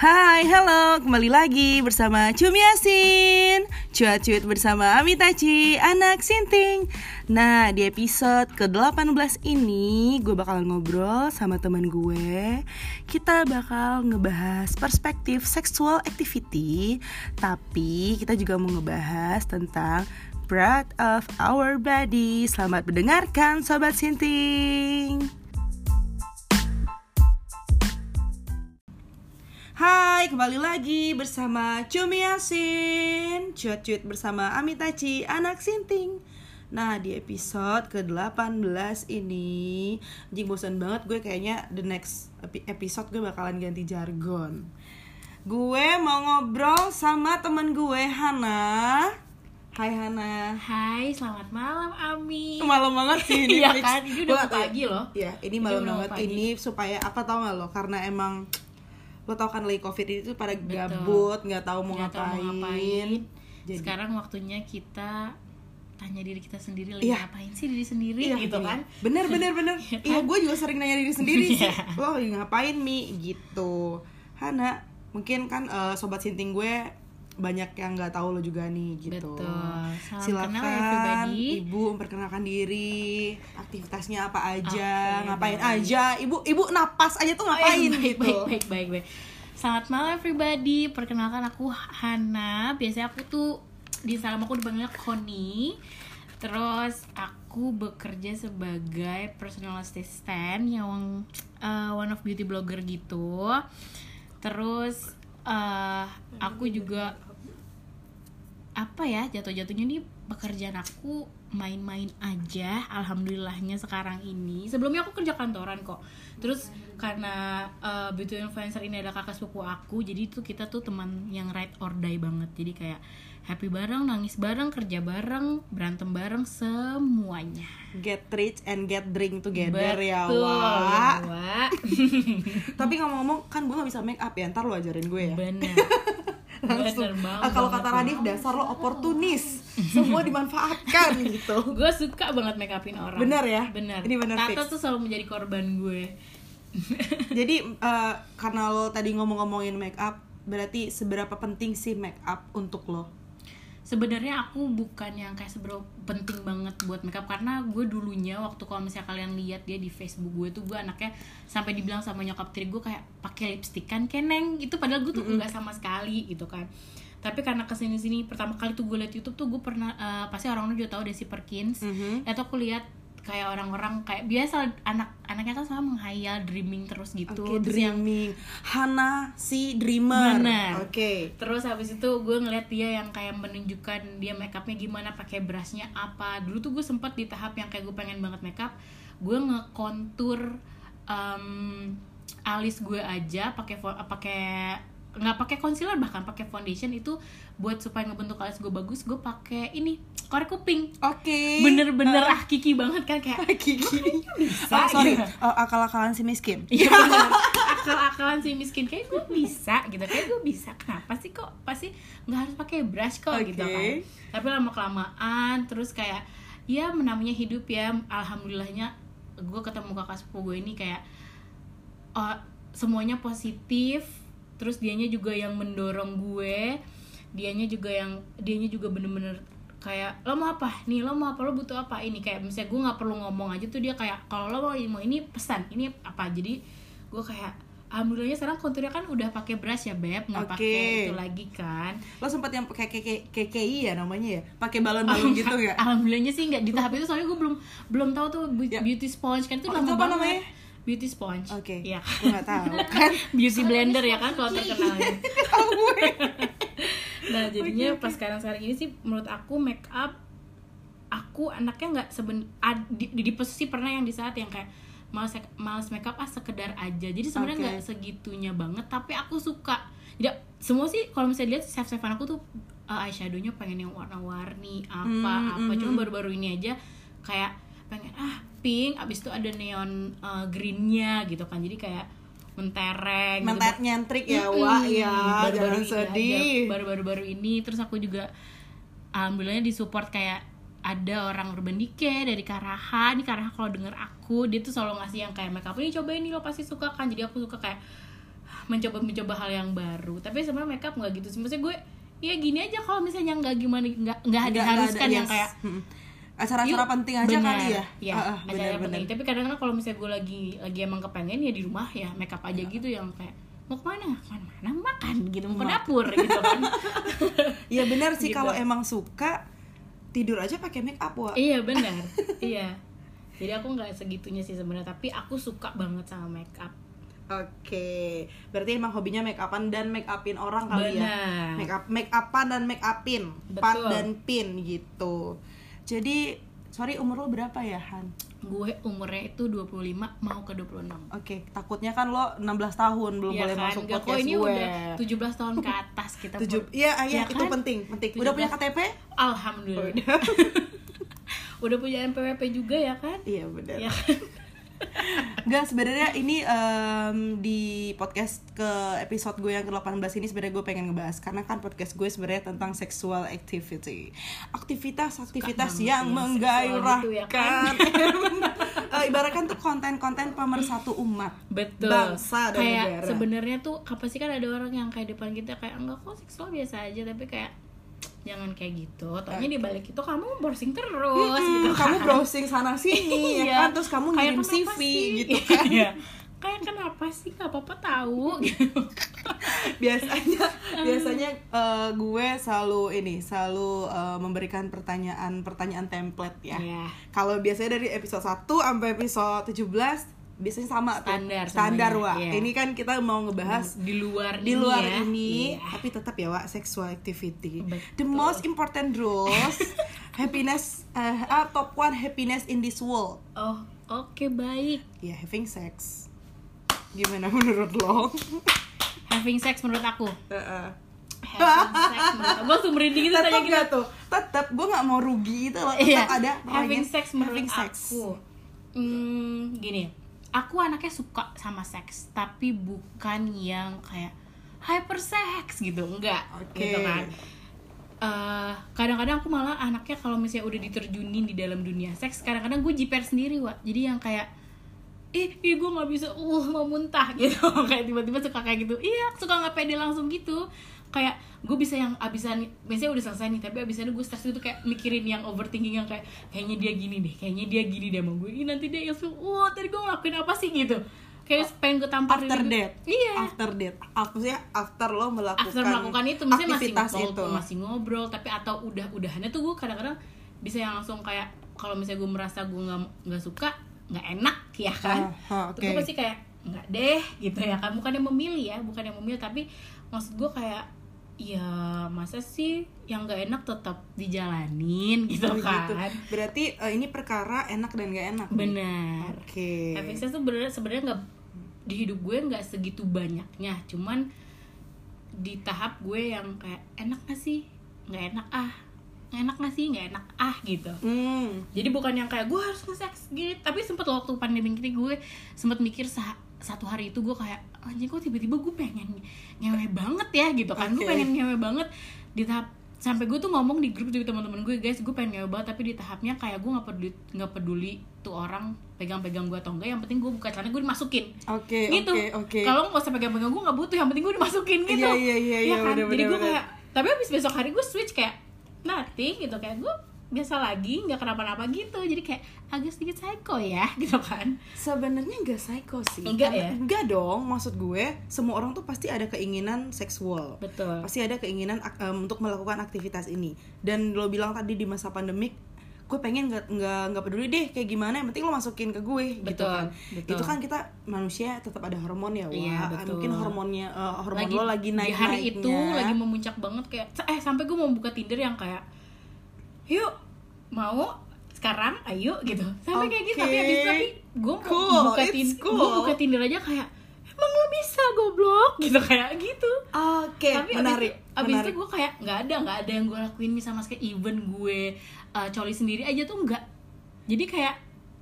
Hai, halo, kembali lagi bersama Cumi Asin Cuat-cuit bersama Amitachi, anak Sinting. Nah, di episode ke-18 ini Gue bakalan ngobrol sama teman gue. Kita bakal ngebahas perspektif sexual activity Tapi kita juga mau ngebahas tentang Proud of our body. Selamat mendengarkan Sobat Sinting Hai, kembali lagi bersama Cumi Yasin Cuit-cuit bersama Amitachi, anak sinting Nah, di episode ke-18 ini Anjing bosan banget gue kayaknya the next epi- episode gue bakalan ganti jargon Gue mau ngobrol sama temen gue, Hana Hai Hana Hai, selamat malam Ami. Malam banget sih ini Iya kan, ini udah pagi loh. Iya, ini malam banget pagi. ini supaya apa tau gak lo? Karena emang lo tau kan lagi covid itu pada Betul. gabut, nggak tahu mau tahu ngapain. mau ngapain. Jadi- Sekarang waktunya kita tanya diri kita sendiri lagi Iya. ngapain sih diri sendiri Iya, gitu iya. kan? Bener bener bener. Iya Iya, kan? gue juga sering nanya diri sendiri sih. Iya. Lo lagi ngapain mi? Gitu. Hana, mungkin kan eh, sobat sinting gue banyak yang nggak tahu lo juga nih gitu. Betul. Salam Silakan kenal everybody. ibu memperkenalkan diri, aktivitasnya apa aja, Oke, ngapain baik. aja. Ibu ibu napas aja tuh Oh, iya, ngapain baik, gitu. Baik, baik, baik, baik. Selamat malam everybody. Perkenalkan aku Hana. Biasanya aku tuh di Instagram aku dipanggilnya Koni. Terus aku bekerja sebagai personal assistant yang uh, one of beauty blogger gitu. Terus uh, aku juga apa ya jatuh-jatuhnya nih pekerjaan aku main-main aja alhamdulillahnya sekarang ini sebelumnya aku kerja kantoran kok terus karena uh, beauty influencer ini ada kakak sepupu aku jadi tuh kita tuh teman yang ride or die banget jadi kayak happy bareng nangis bareng kerja bareng berantem bareng semuanya Get rich and get drink together ya, Betul. Wak. Tapi ngomong-ngomong, kan gue gak bisa make up ya, ntar lo ajarin gue ya. bener Langsung. Banget, Ah, kalau kata. Radif, dasar lo oportunis. Semua dimanfaatkan gitu. gue suka banget make upin orang Bener ya? bener Ini bener Tata fix. tuh selalu menjadi korban gue Jadi eh, karena lo tadi ngomong-ngomongin make up, berarti seberapa penting sih make up untuk lo? Sebenarnya aku bukan yang kayak seberapa penting banget buat makeup karena gue dulunya waktu kalau misalnya kalian lihat dia di Facebook gue tuh gue anaknya sampai dibilang sama nyokap tiri gue kayak pakai lipstick kan keneng. Itu padahal gue tuh enggak sama sekali gitu kan. Tapi karena ke sini sini pertama kali tuh gue liat YouTube tuh gue pernah eh, pasti orang-orang juga tahu Desi Perkins. Mhm. atau aku lihat kayak orang-orang kayak biasa anak anaknya kan sama menghayal dreaming terus gitu Oke, terus yang dreaming. Hana si dreamer. Oke. Terus habis itu gue ngeliat dia yang kayak menunjukkan dia makeupnya gimana, pakai brushnya apa. Dulu tuh gue sempat di tahap yang kayak gue pengen banget makeup, gue ngekontur em, alis gue aja pakai pakai nggak pakai concealer bahkan pakai foundation itu buat supaya ngebentuk alis gue bagus gue pakai ini korek kuping Oke. bener-bener ah kiki banget kan kayak Kiki. bisa Oh, sorry, gitu. Oh, akal-akalan si miskin. Iya Akal-akalan si miskin Kayak gue bisa gitu Kayak gue bisa Kenapa sih kok Pasti nggak harus pakai brush kok Oke. gitu kan Tapi lama kelamaan Terus kayak Ya namanya hidup ya Alhamdulillahnya Gue ketemu kakak sepupu gue ini kayak oh, Semuanya positif Terus dianya juga yang mendorong gue. Dianya juga yang Dianya juga bener-bener kayak lo mau apa? Nih lo mau apa? Lo butuh apa? Ini kayak misalnya gue nggak perlu ngomong aja tuh dia kayak kalau lo mau ini pesan ini apa? Jadi gue kayak alhamdulillahnya sekarang konturnya kan udah pakai brush ya beb. Nggak pakai itu lagi kan. Lo sempat yang pakai KK KKI ya namanya ya? Pakai balon-balon gitu ya? alhamdulillahnya sih nggak. Di tahap itu soalnya gue belum belum tahu tuh Ya. beauty sponge kan itu Oh, lama itu apa banget. namanya? Beauty sponge Oke. ya Gue gak tahu kan. beauty blender ya kan kalau terkenalnya Tahu gue. nah jadinya oke. pas sekarang sekarang ini sih menurut aku make up aku anaknya nggak seben ad- di, di, di posisi pernah yang di saat yang kayak males males make up ah sekedar aja jadi sebenarnya nggak segitunya banget tapi aku suka tidak semua sih kalau misalnya lihat save savean aku tuh uh, eyeshadownya pengen yang warna-warni apa Hmm, apa mhm. cuma baru-baru ini aja kayak pengen ah pink abis itu ada neon uh, greennya gitu kan jadi kayak mentereng gitu. Mentet nyentrik ya, Mm-mm. wah ya, jangan Baru-baru ini sedih. baru-baru ini terus aku juga alhamdulillahnya disupport kayak ada orang urban decay dari Karaha nih Karaha kalau denger aku dia tuh selalu ngasih yang kayak makeup ini cobain nih lo pasti suka kan jadi aku suka kayak mencoba mencoba hal yang baru tapi sebenarnya makeup nggak gitu sih maksudnya gue ya gini aja kalau misalnya nggak gimana nggak nggak diharuskan ada, yang yes. kayak. Acara-acara "Yuk, penting aja bener." kali ya Iya, ah, acara bener-bener. penting. Tapi kadang-kadang kalau misalnya gue lagi lagi emang kepengen ya di rumah ya makeup aja Iya. gitu yang kayak mau ke mana ke mana makan gitu mau ke dapur gitu kan Iya benar sih Gitu. kalau emang suka tidur aja pakai make up wa. iya benar iya jadi aku nggak segitunya sih sebenarnya tapi aku suka banget sama makeup Oke, berarti emang hobinya make upan dan make upin orang kali ya. Benar. Make up, make upan dan make upin, pan dan pin gitu. Jadi, sorry umur lo berapa ya Han? gue umurnya itu 25 mau ke 26 Oke, takutnya kan lo 16 tahun belum Iya boleh kan? masuk podcast ini gue. udah 17 tahun ke atas kita Tujuh, iya, iya, Iya itu kan? penting, penting. Udah punya 17. KTP? Alhamdulillah udah punya NPWP juga ya kan Iya benar. ya kan Enggak sebenarnya ini em, di podcast ke episode gue yang ke-18 ini sebenarnya gue pengen ngebahas karena kan podcast gue sebenarnya tentang sexual activity. Aktivitas-aktivitas yang ya, menggairahkan. gitu ya kan? Eh, ibaratkan tuh konten-konten pemersatu umat. betul Bangsa dan kayak negara. sebenarnya tuh apa sih kan ada orang yang kayak depan kita kayak enggak kok seksual biasa aja tapi kayak jangan kayak gitu Taunya di balik itu kamu browsing terus Hmm, gitu kamu kan. browsing sana sini ya Iya. kan terus kamu ngirim CV sih? gitu kan. Iya. kayak kenapa sih nggak apa-apa tahu gitu biasanya biasanya eh, gue selalu ini selalu eh, memberikan pertanyaan pertanyaan template ya. Iya. Kalau biasanya dari episode 1 sampai episode 17 biasanya sama Standar tuh. Standar Wak. iya. Ini kan kita mau ngebahas di luar di ini luar ya. ini, Iya. tapi tetap ya Wak, sexual activity. Betul. The most important rules happiness eh, ah, top one happiness in this world. oh oke baik Ya, having sex. Gimana menurut lo? having sex menurut aku Heeh. having sex menurut aku gue langsung merinding gitu tetap gitu tuh tetap gue nggak mau rugi itu loh tetap Iya, ada having sex menurut having sex. aku hmm, gini aku anaknya suka sama seks tapi bukan yang kayak hyper sex gitu enggak Oke. gitu kan. Eh, kadang-kadang aku malah anaknya kalau misalnya udah diterjunin di dalam dunia seks kadang-kadang gue jiper sendiri wa jadi yang kayak ih, ih gue nggak bisa uh mau muntah gitu. Kayak tiba-tiba suka kayak gitu. Iya suka nggak pede langsung gitu kayak gue bisa yang abisan biasanya udah selesai nih tapi abisannya gue stres itu kayak mikirin yang overthinking yang kayak kayaknya dia gini deh kayaknya dia gini deh sama gue Ih, nanti dia langsung wah tadi gue ngelakuin apa sih? Gitu. Kayak pengen gue tampar after date iya. After date apa sih after lo melakukan after melakukan itu misalnya masih aktivitas ngobrol, itu. masih ngobrol tapi atau udah udahannya tuh gue kadang-kadang bisa yang langsung kayak kalau misalnya gue merasa gue nggak nggak suka nggak enak ya kan Ah, ah, Terus gue oke. pasti kayak nggak deh gitu ya kan? Bukan yang memilih ya bukan yang memilih tapi maksud gue kayak ya masa sih yang nggak enak tetap dijalanin gitu Oh, kan. Gitu. berarti eh, ini perkara enak dan gak enak benar. Oke. Having sex tuh bener- sebenarnya nggak di hidup gue nggak segitu banyaknya. Cuman di tahap gue yang kayak enak gak sih? Nggak enak ah. Nggak enak gak sih? Nggak enak ah gitu. Hmm. Jadi bukan yang kayak gue harus nge-sex gitu. Tapi sempet waktu pandemi ini gue sempet mikir sa- satu hari itu gue kayak anjing kok tiba-tiba gue pengen ngewe banget ya gitu kan. Gue Oke. pengen ngewe banget. Di tahap sampai gue tuh ngomong di grup juga teman-teman gue guys gue pengen ngewe banget tapi di tahapnya kayak gue nggak peduli nggak peduli tuh orang pegang-pegang gue atau enggak. Yang penting gue buka celana gue dimasukin. Oke gitu. oke oke. Kalau nggak usah pegang-pegang gue nggak butuh. Yang penting gue dimasukin gitu. Iya, iya, iya, iya, kan? bener, jadi gue kayak tapi habis besok hari gue switch kayak nothing gitu. Kayak gue biasa lagi nggak kenapa-napa gitu. Jadi kayak agak sedikit psycho ya gitu kan. Sebenarnya enggak psycho sih Enggak ya? enggak dong. Maksud gue semua orang tuh pasti ada keinginan seksual. Betul. Pasti ada keinginan em, untuk melakukan aktivitas ini. Dan lo bilang tadi di masa pandemik gue pengen nggak nggak nggak peduli deh kayak gimana yang penting lo masukin ke gue gitu Betul, kan. betul. itu kan kita manusia tetap ada hormon ya wah Iya, betul. mungkin hormonnya eh, hormon lo lagi naik di hari naiknya itu lagi memuncak banget kayak eh sampai gue mau buka tinder yang kayak yuk mau? Sekarang? Ayo gitu. Sampai kayak gitu tapi habis. Tapi gue mau Cool, buka tinder cool. gue buka tinder aja kayak emang lo bisa goblok? Gitu kayak gitu. Oke tapi menarik abis itu, abis menarik. itu gue kayak nggak ada nggak ada yang gue lakuin nih sama sekali. Even gue uh, coli sendiri aja tuh nggak. Jadi kayak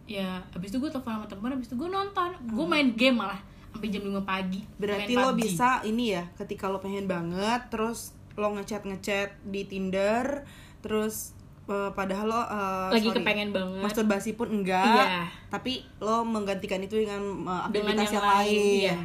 ya abis itu gue telepon sama teman abis itu gue nonton. Gue main game malah sampai jam 5 pagi. Hmm. berarti lo bisa ini ya ketika lo pengen banget terus lo ngechat ngechat di tinder terus eh, padahal lo eh, lagi sorry, kepengen banget masturbasi pun enggak Iya. tapi lo menggantikan itu dengan uh, Dengan aktivitas yang yang, lain, lain, iya.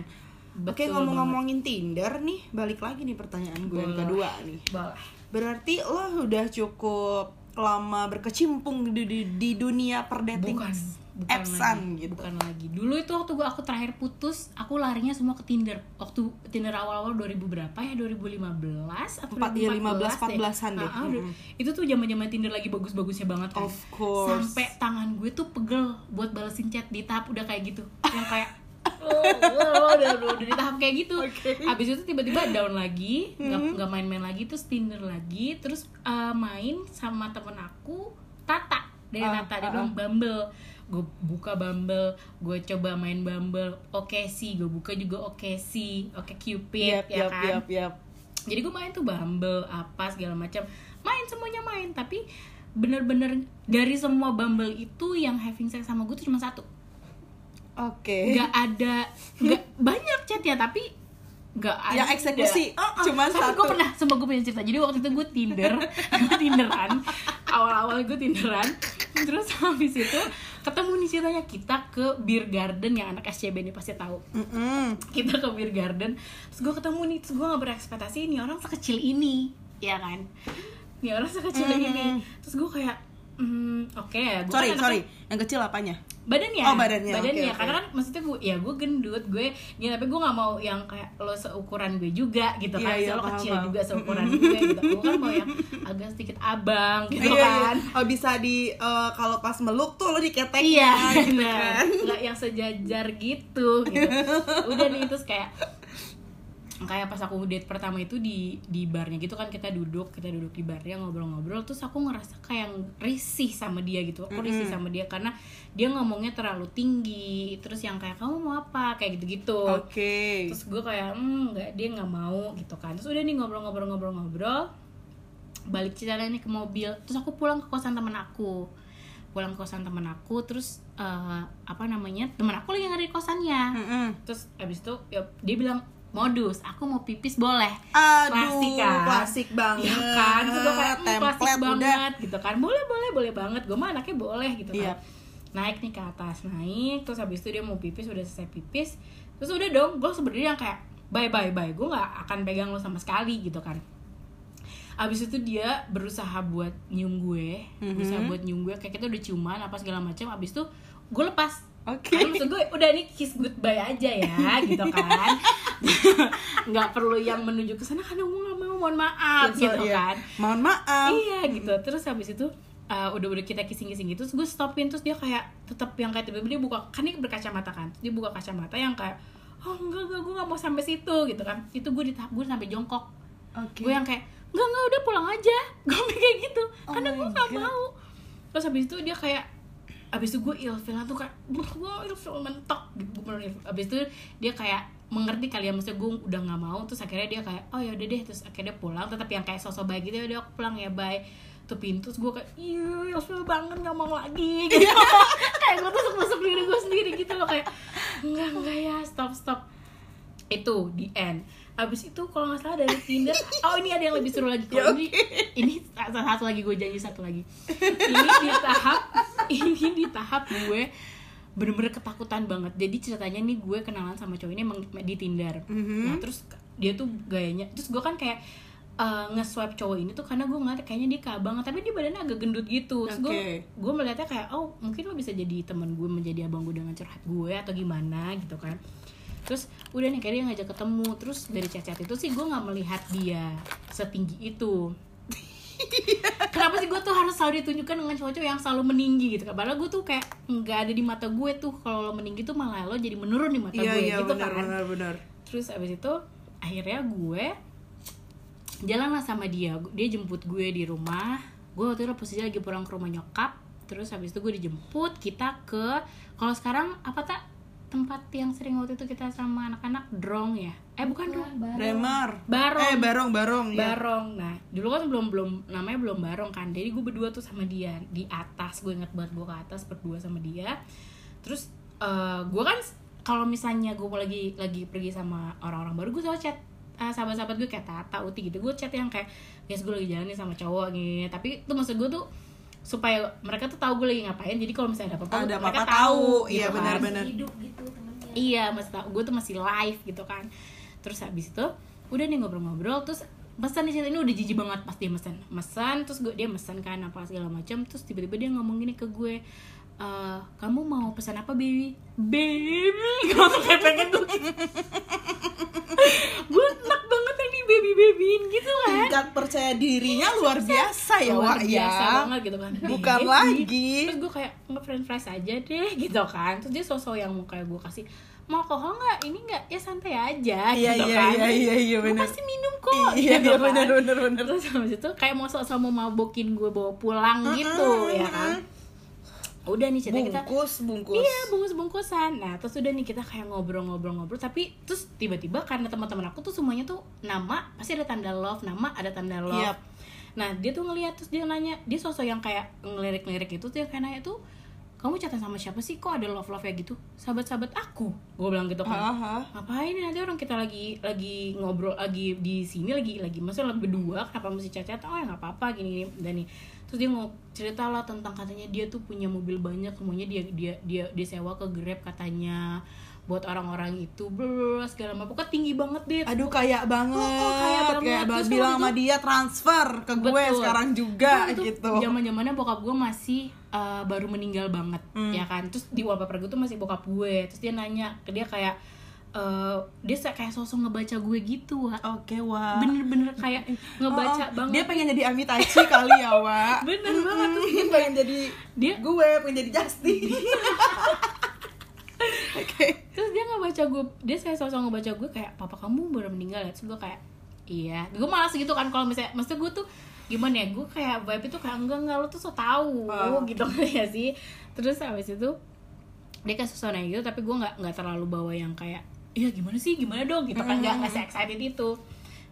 Oke Betul ngomong-ngomongin Tinder nih, balik lagi nih pertanyaan gue yang kedua nih. boleh Berarti lo udah cukup lama berkecimpung di, di, di dunia perdating bukan bukan appsan lagi, gitu. bukan lagi. Dulu itu waktu gua aku terakhir putus aku larinya semua ke Tinder. Waktu Tinder awal-awal 2000 berapa ya? 2015 atau Empat- ya, 15, 2014 14-an deh. Ah, ah, udah. itu tuh zaman-zaman Tinder lagi bagus-bagusnya banget kan. Of course. sampai tangan gue tuh pegel buat balesin chat di tahap udah kayak gitu. Yang kayak oh, oh, udah, udah, udah di tahap kayak gitu. Oke. abis itu tiba-tiba down lagi nggak nggak main-main lagi terus Tinder lagi terus uh, main sama temen aku Tata. Dari Ah, Tata dia ah, bilang Bumble gue buka Bumble gue coba main Bumble oke sih gue buka juga oke sih oke Cupid Yap, ya yap, kan yap, yap. jadi gue main tuh Bumble apa segala macam main semuanya main tapi bener-bener dari semua Bumble itu yang having sex sama gue tuh cuma satu Oke. nggak ada nggak banyak chat ya tapi nggak ada. Yang eksekusi cuma tapi satu. gue pernah semua gue punya cerita. Jadi waktu itu gue tinder. Gue tinderan. Awal-awal gue tinderan. Terus habis itu ketemu nih ceritanya. Kita ke beer garden yang anak SCB ini pasti tahu. Mm-mm. kita ke beer garden. Terus gue ketemu nih. Terus gue gak berekspektasi ini orang sekecil ini. Ya kan? Ini orang sekecil ini. Terus gue kayak hmm, oke. Gue Sorry, kan sorry. Yang kecil apanya? Badannya. Oh, badannya. Oke, oke. karena kan maksudnya gue ya gue gendut gue ya tapi gue nggak mau yang kayak lo seukuran gue juga gitu Iya, kan. so, lo paham, kecil juga seukuran gue gitu. Gue kan mau yang agak sedikit abang gitu Iya, iya. kan. Oh, bisa di eh, kalau pas meluk tuh lo diketek iya gitu nah, kan. nggak yang sejajar gitu gitu. Udah nih terus kayak kayak pas aku date pertama itu di di barnya gitu kan kita duduk kita duduk di barnya ngobrol-ngobrol terus aku ngerasa kayak risih sama dia gitu. Aku risih sama dia karena dia ngomongnya terlalu tinggi terus yang kayak kamu mau apa? Kayak gitu-gitu. Oke. terus gue kayak hmm nggak dia nggak mau gitu kan. Terus udah nih ngobrol-ngobrol-ngobrol-ngobrol balik ceritanya nih ke mobil. Terus aku pulang ke kosan temen aku. Pulang ke kosan temen aku terus eh, apa namanya temen aku lagi ngeri kosannya. Mm-mm. terus abis itu ya, dia bilang modus aku mau pipis boleh. Aduh, klasik kan? klasik banget. ya kan gue kayak "Hmm, klasik udah. banget gitu kan. Boleh boleh boleh banget. Gue mah anaknya boleh gitu kan. Iya. naik nih ke atas naik terus habis itu dia mau pipis udah selesai pipis. Terus udah dong gue sebenarnya yang kayak bye bye bye. Gue nggak akan pegang lo sama sekali gitu kan. Abis itu dia berusaha buat nyium gue berusaha Mhm. buat nyium gue kayak kita udah ciuman apa segala macam. Abis itu gue lepas Oke. Karena maksud gue udah nih kiss goodbye aja ya gitu kan nggak perlu yang menuju ke sana karena gue nggak mau mohon maaf So, gitu iya. kan Mohon maaf. iya gitu terus habis itu uh, udah udah kita kissing kissing gitu terus gue stopin terus dia kayak tetap yang kayak tiba-tiba dia buka kan dia berkacamata kan dia buka kacamata yang kayak oh enggak enggak gue nggak mau sampai situ gitu kan itu gue di tahap gue sampai jongkok Oke. gue yang kayak enggak enggak udah pulang aja gue kayak gitu Oh karena gue nggak mau terus habis itu dia kayak habis itu gue ilfil tuh kayak gue ilfil mentok gitu gue habis itu dia kayak mengerti kali ya maksudnya gue udah nggak mau terus akhirnya dia kayak oh ya udah deh terus akhirnya dia pulang. Tetap yang kayak sosok baik gitu ya udah aku pulang ya bye. Tuh pintu terus gue kayak iya ilfil banget nggak mau lagi. Gitu. Kayak gue tusuk tusuk diri gue sendiri gitu loh kayak enggak enggak ya stop stop. Itu di end. Abis itu kalau nggak salah dari Tinder oh ini ada yang lebih seru lagi. Kalau ini ini satu satu lagi gue janji satu lagi. Ini di tahap ini di tahap gue bener-bener ketakutan banget. Jadi ceritanya nih gue kenalan sama cowok ini emang di Tinder. Nah terus dia tuh gayanya terus gue kan kayak uh, nge-swipe cowok ini tuh karena gue ngeliat kayaknya dia keabang tapi dia badannya agak gendut gitu. Terus gue Oke. gue melihatnya kayak oh mungkin lo bisa jadi teman gue menjadi abang gue dengan curhat gue atau gimana gitu kan. Terus udah nih kayak dia ngajak ketemu. Terus dari chat-chat itu sih gue nggak melihat dia setinggi itu kenapa sih gue tuh harus selalu ditunjukkan dengan cowok-cowok yang selalu meninggi gitu kan padahal gue tuh kayak nggak ada di mata gue tuh. Kalau lo meninggi tuh malah lo jadi menurun di mata Iya, gue iya, gitu benar, kan? benar, benar. terus abis itu akhirnya gue jalan lah sama dia. Dia jemput gue di rumah. Gue waktu itu posisi lagi pulang ke rumah nyokap. Terus habis itu gue dijemput kita ke kalau sekarang apa tak tempat yang sering waktu itu kita sama anak-anak? Drong ya? Eh bukan drong. Remar. Barong. Eh, barong, barong. ya. barong. Nah dulu kan belum belum namanya belum barong kan. Jadi gue berdua tuh sama dia. Di atas gue inget banget gue ke atas berdua sama dia. Terus eh, gue kan kalau misalnya gue mau lagi lagi pergi sama orang-orang baru gue selalu chat eh, sahabat-sahabat gue kayak Tata, Uti gitu. Gue chat yang kayak guys gue lagi jalan nih sama cowok gini. Tapi itu maksud gue tuh supaya mereka tuh tahu gue lagi ngapain jadi kalau misalnya ada apa-apa Ada mereka apa-apa tahu. gitu Iya, kan. benar-benar. hidup gitu temennya iya masih tahu gue tuh masih live gitu kan terus habis itu udah nih ngobrol-ngobrol terus pesan di situ ini udah jijik banget pas dia mesen mesen terus gue dia mesen kan apa segala macam terus tiba-tiba dia ngomong gini ke gue "Eh, kamu mau pesan apa baby baby kayak pengen tuh gue enak banget yang di baby babyin gitu kan tingkat percaya dirinya luar biasa ya luar Wak ya. biasa banget gitu kan. Bukan Baby. lagi. terus gue kayak nge-friend fries aja deh gitu kan. Terus dia sosok yang mau kayak gue kasih mau alkohol nggak? Ini nggak? Ya santai aja Iya, gitu iya, kan. iya, iya, iya, gue pasti minum kok iya gitu iya kan. bener bener. Bener terus habis itu kayak mau sosok mau mabokin gue bawa pulang gitu ya kan udah nih cerita kita. Bungkus bungkus. Iya bungkus-bungkusan Nah terus udah nih kita kayak ngobrol-ngobrol-ngobrol. Tapi terus tiba-tiba karena teman-teman aku tuh semuanya tuh Nama pasti ada tanda love Nama ada tanda love. Yap. Nah dia tuh ngeliat terus dia nanya Dia sosok yang kayak ngelirik-ngelirik itu Dia kayak nanya tuh Kamu chatan sama siapa sih? Kok ada love-love ya gitu? Sahabat-sahabat aku. Gue bilang gitu kan. Aha. ngapain nanti orang kita lagi lagi ngobrol lagi di sini lagi lagi lagi berdua kenapa mesti cacat oh ya nggak apa-apa gini, gini dan nih terus dia mau cerita lah tentang katanya dia tuh punya mobil banyak semuanya dia dia dia dia sewa ke grab katanya buat orang-orang itu bla segala macam pokoknya tinggi banget deh Aduh kayak banget, Oh, oh, kayak banget. kayak Terus bilang waktu sama dia transfer ke gue Betul. sekarang juga Itu gitu. zaman zamannya bokap gue masih uh, baru meninggal banget Hmm. ya kan terus di wallpaper gue tuh masih bokap gue terus dia nanya ke dia kayak uh, dia kayak sosok ngebaca gue gitu Wak. Oke wah. bener-bener kayak ngebaca Oh, banget Dia pengen jadi Amitachi kali ya Wak. bener banget terus Dia pengen jadi dia gue, pengen jadi Justin. Oke. terus dia ngebaca gue dia saya sosok ngebaca gue kayak papa kamu baru meninggal ya terus gue kayak iya gue malas gitu kan kalau misalnya maksudnya gue tuh gimana ya gue kayak vibe itu kayak enggak enggak lo tuh so tau Oh. gitu ya sih terus habis itu dia kayak nanya gitu tapi gue nggak nggak terlalu bawa yang kayak iya gimana sih? Gimana dong? Gitu kan nggak nggak se excited itu.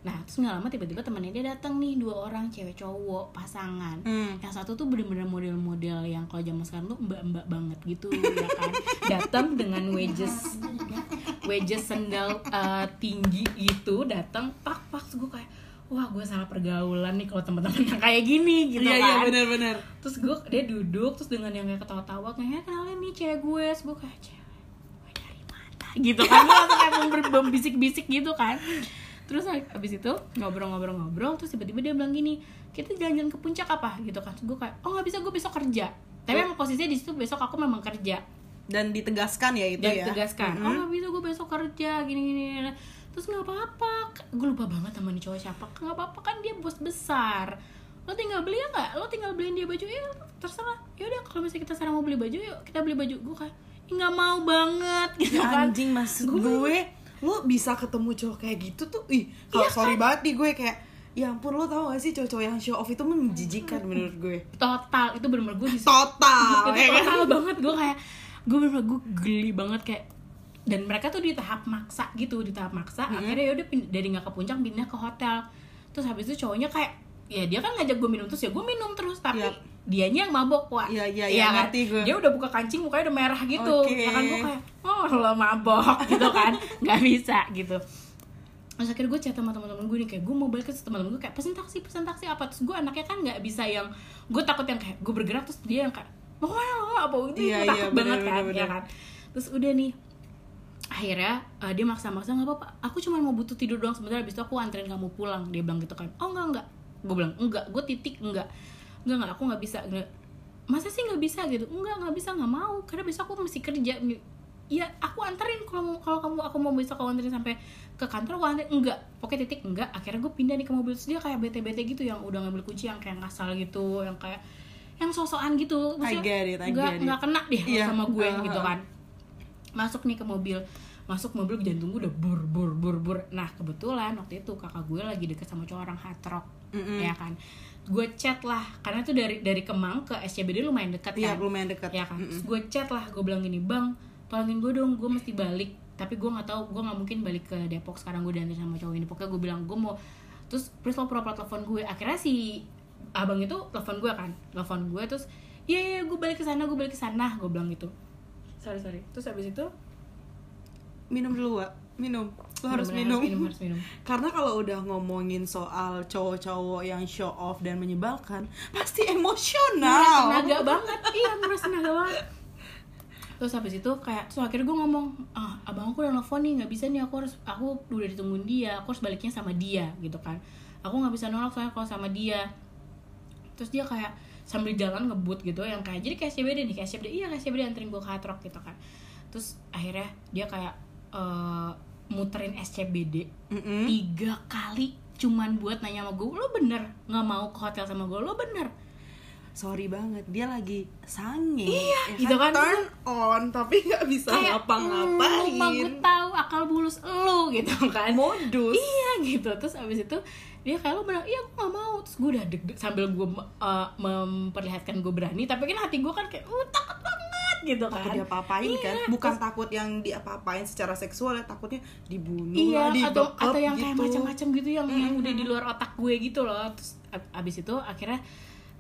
Nah terus nggak lama tiba-tiba temannya dia datang nih dua orang cewek cowok pasangan. Hmm. yang satu tuh bener-bener model-model yang kalau zaman sekarang tuh mbak-mbak banget gitu ya kan. Datang dengan wedges wedges sendal uh, tinggi gitu datang pak pak gue kayak wah gue salah pergaulan nih kalau teman-teman yang kayak gini gitu Iya iya kan. benar-benar. terus gue dia duduk terus dengan yang kayak ketawa-tawa kayaknya kenalin nih cewek gue terus gue kayak cewek gitu kan. Gue langsung kayak ber- membisik-bisik gitu kan. Terus abis itu ngobrol-ngobrol-ngobrol terus tiba-tiba dia bilang gini kita jalan-jalan ke puncak apa? Gitu kan. Terus gue kayak oh nggak bisa gue besok kerja. Tapi emang posisinya di situ besok aku memang kerja. Dan ditegaskan ya itu dan ya. tegaskan Mm-mm. oh nggak bisa gue besok kerja gini gini gini." terus nggak apa-apa. Gue lupa banget sama nih cowok siapa. Nggak apa-apa kan dia bos besar. Lo tinggal beli ya nggak? Lo tinggal beliin dia baju ya terserah. Ya udah kalau misalnya kita sekarang mau beli baju yuk kita beli baju. Gue kayak "Ih, nggak mau banget gitu Ya kan. anjing maksud gue, lo bisa ketemu cowok kayak gitu tuh ih kalau sorry banget nih gue kayak ya ampun lo tau gak sih cowok-cowok yang show off itu menjijikan menurut gue? Total itu benar-benar gue total itu ya kan? total banget gue kayak gue bener gue geli banget kayak dan mereka tuh di tahap maksa gitu di tahap maksa akhirnya yaudah pin- dari nggak ke puncak pindah ke hotel. Terus habis itu cowoknya kayak ya dia kan ngajak gue minum terus ya gue minum terus tapi Iya. Dianya yang mabok wah Iya, iya, iya, kan? ngerti gue. dia udah buka kancing mukanya udah merah gitu. Oke. ya kan? Gue kayak oh lo mabok gitu kan? Nggak bisa gitu. Terus akhirnya gue chat sama teman-teman gue nih kayak gue mau balik ke teman-teman gue kayak pesen taksi pesen taksi apa? Terus gue anaknya kan nggak bisa yang gue takut yang kayak gue bergerak terus dia yang kayak mau ke mana mau ke mana?" apa gitu. Iya, gue iya, takut bener, banget kan? bener, ya bener. kan? Terus udah nih akhirnya eh, dia maksa-maksa nggak apa-apa aku cuma mau butuh tidur doang sebentar habis itu aku anterin kamu pulang dia bilang gitu kan. Oh enggak enggak gue bilang enggak gue titik enggak enggak enggak aku nggak bisa enggak. Masa sih nggak bisa gitu? Enggak nggak bisa nggak mau. Karena besok aku mesti kerja. Ya aku anterin kalau kalau kamu aku mau besok aku anterin sampai ke kantor aku anterin. Enggak pokoknya titik enggak. Akhirnya gue pindah nih ke mobil. Terus dia kayak bete-bete gitu yang udah ngambil kunci yang kayak ngasal gitu yang kayak yang sosokan gitu. It, I nggak get it. nggak kena deh Iya, sama gue uh-huh. gitu kan. Masuk nih ke mobil. Masuk mobil jantung gue udah bur bur bur bur. Nah kebetulan waktu itu kakak gue lagi deket sama cowok orang hard rock Mm-mm. ya kan gue chat lah karena itu dari dari Kemang ke SCBD lumayan dekat Iya kan. lumayan dekat ya kan? Terus gue chat lah gue bilang gini bang tolongin gue dong gue mesti balik. Tapi gue nggak tahu gue nggak mungkin balik ke Depok sekarang gue diantar sama cowok ini. Pokoknya gue bilang gue mau terus please lo pura-pura telepon gue. Akhirnya si abang itu telepon gue kan telepon gue terus iya iya gue balik ke sana gue balik ke sana gue bilang gitu. Sorry sorry. Terus habis itu? Minum dulu Wak. Minum lo harus bener-bener minum. minum harus minum. Karena kalau udah ngomongin soal cowok-cowok yang show off dan menyebalkan pasti emosional. Tenaga banget. Iya nguras tenaga banget. Terus habis itu kayak terus akhirnya gue ngomong ah abang aku udah nelfon nih nggak bisa nih aku harus aku udah ditungguin dia aku harus baliknya sama dia gitu kan. Aku nggak bisa nolak soalnya kalau sama dia. Terus dia kayak sambil jalan ngebut gitu yang kayak jadi kayak CBD nih kayak CBD iya kayak CBD anterin gue ke Hard Rock gitu kan. Terus akhirnya dia kayak eh, muterin SCBD Mm-mm. tiga kali cuman buat nanya sama gue lo bener? Nggak mau ke hotel sama gue lo bener? Sorry banget dia lagi sange Iya, ya gitu kan. turn on tapi nggak bisa ngapa-ngapain. "Hmm, gue tahu akal bulus lo gitu kan. Modus. Iya gitu. Terus abis itu dia kayak lo bener? Iya gue gak mau. Terus gue udah deg sambil gue uh, memperlihatkan gue berani tapi kan hati gue kan kayak uh, takut banget gitu kan. takut diapa-apain Iya, kan bukan takut yang diapa-apain secara seksual ya takutnya dibunuh iya lah, atau atau yang kayak gitu. macam-macam gitu yang yang udah di luar otak gue gitu loh. Terus ab- abis itu akhirnya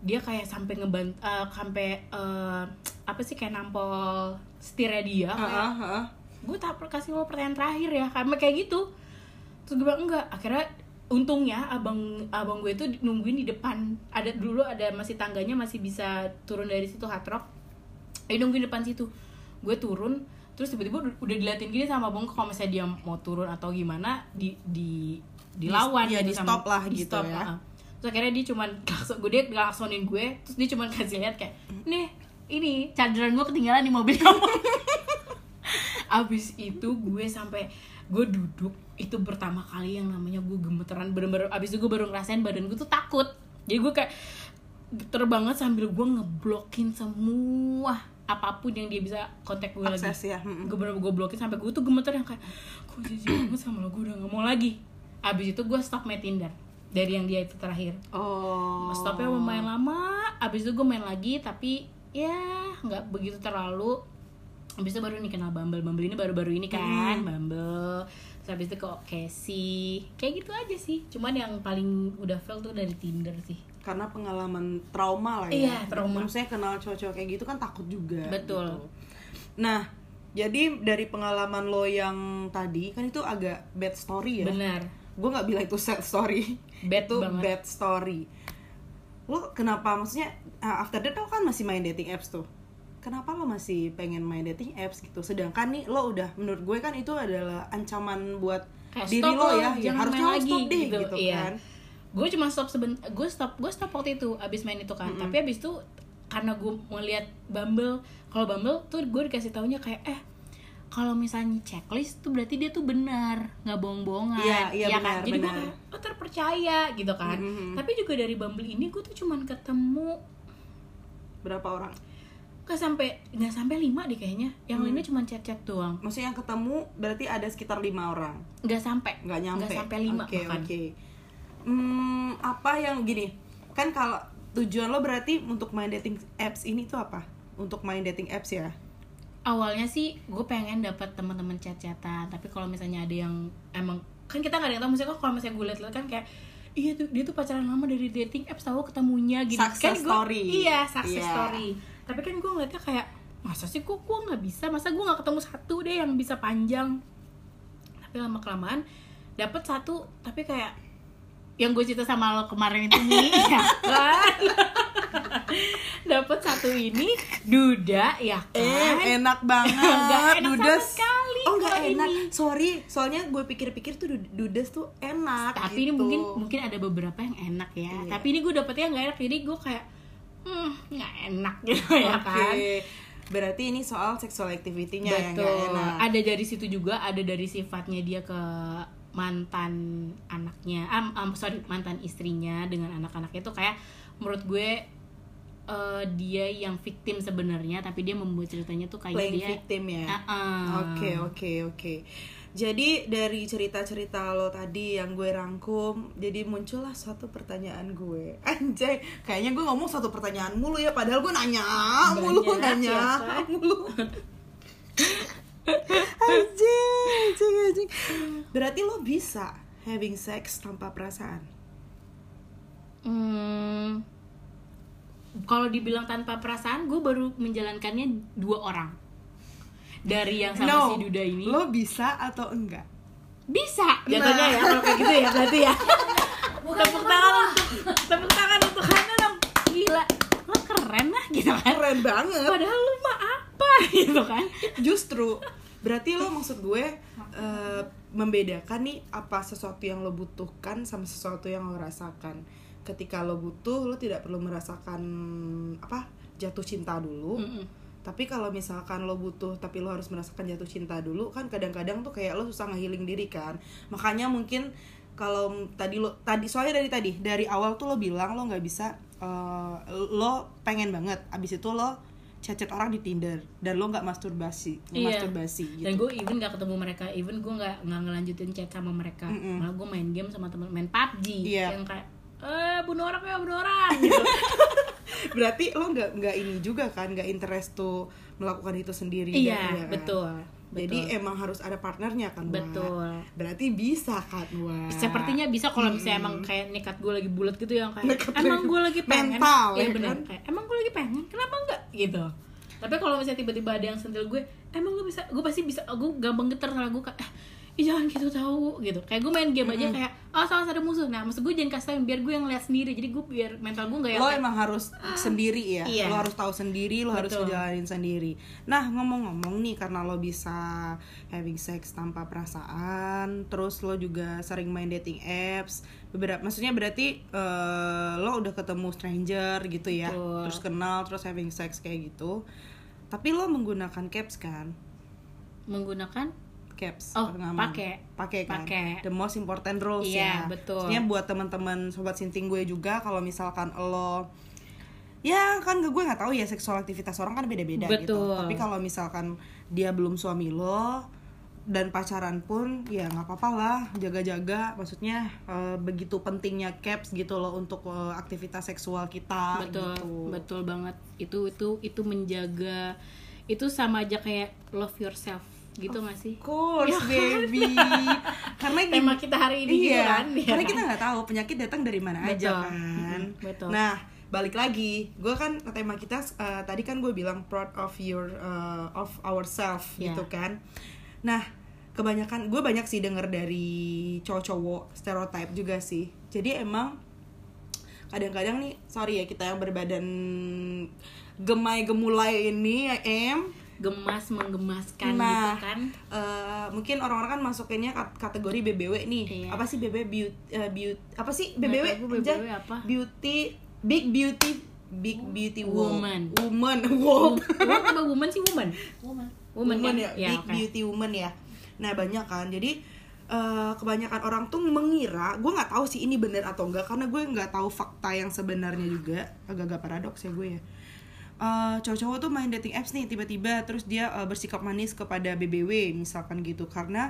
dia kayak sampai ngebant uh, sampai uh, apa sih kayak nampol setirnya dia kayak Heeh, heeh. gue tak kasih lo pertanyaan terakhir ya karena kayak gitu. Terus gue bilang enggak. Akhirnya untungnya abang abang gue itu nungguin di depan. Ada dulu ada masih tangganya masih bisa turun dari situ hard rock dia nungguin depan situ gue turun terus tiba-tiba udah, diliatin gini sama abang kalau misalnya dia mau turun atau gimana di di dilawan Di- iya, gitu di sama- stop lah di gitu stop, ya. heeh. terus akhirnya dia cuman klakson gue dia ngelaksonin gue terus dia cuman kasih lihat kayak nih ini chargeran gue ketinggalan di mobil kamu abis itu gue sampai gue duduk itu pertama kali yang namanya gue gemeteran bener-bener abis itu gue baru ngerasain badan gue tuh takut jadi gue kayak geter banget sambil gue ngeblokin semua apa pun yang dia bisa kontak gue lagi. Akses ya. Mm-mm. gue bener gue blokin sampai gue tuh gemeter yang kayak gue jadi banget sama lo gue udah gak mau lagi. Abis itu gue stop main Tinder dari yang dia itu terakhir. Oh. Stopnya lumayan lama abis itu gue main lagi tapi ya nggak begitu terlalu. Abis itu baru nih kenal Bumble Bumble ini baru-baru ini kan Bumble. Terus abis itu ke Casey kayak gitu aja sih. Cuman yang paling udah fail tuh dari Tinder sih karena pengalaman trauma lah ya Iya, trauma. maksudnya kenal cowok-cowok kayak gitu kan takut juga Betul. gitu. nah jadi dari pengalaman lo yang tadi kan itu agak bad story ya benar gue nggak bilang itu sad story Bad itu banget. bad story lo kenapa maksudnya ah, after that lo kan masih main dating apps tuh kenapa lo masih pengen main dating apps gitu sedangkan nih lo udah menurut gue kan itu adalah ancaman buat Kayak diri lo ya, ya harusnya lo lagi, stop deh gitu, gitu, iya. kan gue cuma stop seben gue stop gue stop waktu itu abis main itu kan. Tapi abis itu karena gue ngeliat Bumble kalau Bumble tuh gue dikasih taunya kayak eh kalau misalnya checklist tuh berarti dia tuh benar nggak bohong-bohongan. Iya, iya, Ya benar, kan jadi gue benar. kayak oh terpercaya gitu kan. Mhm. tapi juga dari Bumble ini gue tuh cuman ketemu berapa orang? Nggak sampai nggak sampai lima deh kayaknya. Yang Hmm. lainnya cuma chat-chat doang. Maksudnya yang ketemu berarti ada sekitar lima orang? Nggak sampai. Nggak nyampe? nggak sampai lima oke bahkan. oke hmm, apa yang gini? Kan kalau tujuan lo berarti untuk main dating apps ini tuh apa? Untuk main dating apps ya? Awalnya sih gue pengen dapat teman-teman chat-chatan. Tapi kalau misalnya ada yang emang kan kita nggak ada yang tahu misalnya kalau misalnya gue liat-liat kan kayak iya tuh dia tuh pacaran lama dari dating apps tahu ketemunya gitu Success kan gua- story. iya success Iya. story. Tapi kan gue ngeliatnya kayak masa sih kok gue nggak bisa? Masa gue nggak ketemu satu deh yang bisa panjang? Tapi lama kelamaan dapet satu tapi kayak yang gue cerita sama lo kemarin itu nih ya kan dapet satu ini duda ya kan Eh, enak banget. Enak sama dudes. sekali Oh, nggak enak. ini. Sorry, soalnya gue pikir-pikir tuh du- dudes tuh enak. tapi ini gitu. mungkin mungkin ada beberapa yang enak ya Iya. tapi ini gue dapetnya nggak enak jadi gue kayak hmm nggak enak gitu ya kan Berarti ini soal sexual activity-nya yang betul enak. ada dari situ juga ada dari sifatnya dia ke mantan anaknya am am, sorry mantan istrinya dengan anak-anaknya tuh kayak menurut gue eh, dia yang victim sebenarnya tapi dia membuat ceritanya tuh kayak Playing dia victim ya. Oke oke oke. Jadi dari cerita-cerita lo tadi yang gue rangkum, jadi muncullah suatu pertanyaan gue. Anjay, kayaknya gue ngomong satu pertanyaan mulu ya, padahal gue nanya mulu Banyak, nanya ya kan? mulu. anjing, anjing, anjing. Berarti lo bisa having sex tanpa perasaan. Hmm, kalau dibilang tanpa perasaan, gue baru menjalankannya dua orang. Dari yang sama si Duda ini. lo bisa atau enggak? Bisa jatuhnya ya kalau kayak gitu ya berarti ya. tepuk tangan untuk tepuk tangan untuk Hana dong. Gila, lo keren lah gitu kan. Keren banget. Padahal lu mah apa gitu kan? Justru berarti lo maksud gue eh, membedakan nih apa sesuatu yang lo butuhkan sama sesuatu yang lo rasakan. Ketika lo butuh lo tidak perlu merasakan apa jatuh cinta dulu. Mm-mm. tapi kalau misalkan lo butuh tapi lo harus merasakan jatuh cinta dulu kan kadang-kadang tuh kayak lo susah ngehealing diri kan. Makanya mungkin kalau tadi lo tadi soalnya dari tadi dari awal tuh lo bilang lo nggak bisa eh, lo pengen banget. Abis itu lo chat-chat orang di Tinder dan lo nggak masturbasi Iya. masturbasi gitu dan gue even gak ketemu mereka even gue nggak nggak ngelanjutin chat sama mereka Mm-mm. malah gue main game sama temen main PUBG Iya. yang kayak eh bunuh orang ya bunuh orang gitu berarti lo nggak nggak ini juga kan nggak interest tuh melakukan itu sendiri iya kan? Iya kan? betul jadi betul. emang harus ada partnernya kan Wak? betul berarti bisa kan Wak? sepertinya bisa kalau misalnya emang kayak nekat gue lagi bulat gitu yang kayak Nekat emang gue lagi pengen Mental, ya ya bener kan? kayak emang gue lagi pengen kenapa enggak gitu tapi kalau misalnya tiba-tiba ada yang sentil gue emang gue bisa gue pasti bisa gue gampang getar karena gue kayak eh, ih jangan gitu tahu gitu. Kayak gue main game aja kayak oh salah ada musuh. Nah maksud gue jangan kasih tau biar gue yang lihat sendiri. Jadi gue biar mental gue nggak lo kayak, emang harus sendiri ya? Iya. lo harus tahu sendiri lo harus Betul. ngejalanin sendiri. Nah ngomong-ngomong nih karena lo bisa having sex tanpa perasaan terus lo juga sering main dating apps beberapa maksudnya berarti eh, lo udah ketemu stranger gitu ya Betul. terus kenal terus having sex kayak gitu. Tapi lo menggunakan caps kan? Menggunakan caps Oh, pakai. pakai kan Pakai. the most important rules Iya, ya betul. Maksudnya buat teman-teman sobat sinting gue juga kalau misalkan lo ya kan gue nggak tahu ya seksual aktivitas orang kan beda-beda gitu tapi kalau misalkan dia belum suami lo dan pacaran pun ya nggak apa-apa lah jaga-jaga maksudnya eh, begitu pentingnya caps gitu loh untuk eh, aktivitas seksual kita betul gitu. betul banget itu itu itu menjaga itu sama aja kayak love yourself gitu gak sih Of course, baby. Karena gini- Tema kita hari ini gitu iya, kan, ya Karena kan? kita nggak tahu penyakit datang dari mana aja Betul. kan. Mm-mm, betul. Nah, balik lagi, gue kan tema kita eh, tadi kan gue bilang proud of your eh, of ourselves Iya. gitu kan. Nah, kebanyakan gue banyak sih denger dari cowok-cowok stereotype juga sih. Jadi emang kadang-kadang nih sorry ya kita yang berbadan gemai gemulai ini ya em gemas menggemaskan Nah, gitu kan eh, mungkin orang-orang kan masukinnya kat- kategori BBW nih. Iya. Apa sih BBW beauty, beauty apa sih BBW? tahu. BBW apa. Beauty big beauty big beauty wo- Woman. Woman. Woman apa woman sih woman woman woman, kan? ya, big oke. beauty woman ya. Nah, banyak kan. Jadi eh, kebanyakan orang tuh mengira, gue nggak tahu sih ini bener atau enggak karena gue nggak tahu fakta yang sebenarnya juga. Agak-agak paradoks ya gue ya. Eh, cowok-cowok tuh main dating apps nih tiba-tiba terus dia eh, bersikap manis kepada BBW misalkan gitu. Karena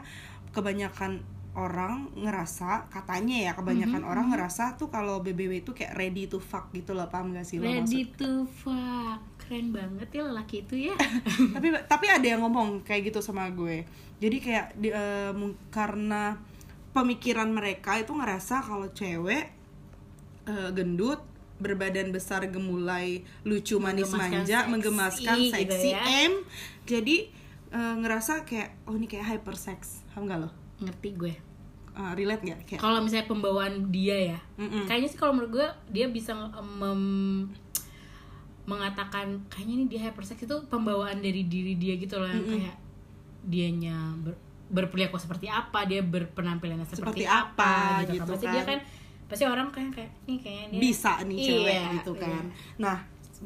kebanyakan orang ngerasa katanya ya kebanyakan Mhm, orang ngerasa tuh kalau BBW itu kayak ready to fuck gitu loh paham gak sih lo ready maksud? to fuck. Keren banget ya lelaki itu ya. Tapi tapi ada yang ngomong kayak gitu sama gue. Jadi kayak di- mung- karena pemikiran mereka itu ngerasa kalau cewek eh, gendut berbadan besar gemulai lucu manis Menggemaskan manja seksi menggemaskan gitu seksi ya. M. Jadi eh, ngerasa kayak oh ini kayak hyper sex. Paham gak lo? Ngerti gue. Eh, relate gak kayak kalau misalnya pembawaan dia ya Mm-mm. kayaknya sih kalau menurut gue dia bisa mem- mengatakan kayaknya ini dia hypersex itu pembawaan dari diri dia gitu loh yang kayak dianya ber, berperilaku seperti apa dia berpenampilannya seperti, Seperti apa, gitu, gitu kan. pasti kan. dia kan pasti orang kayak kayak ini kayaknya dia bisa nih cewek Iya, gitu iya. kan. Nah,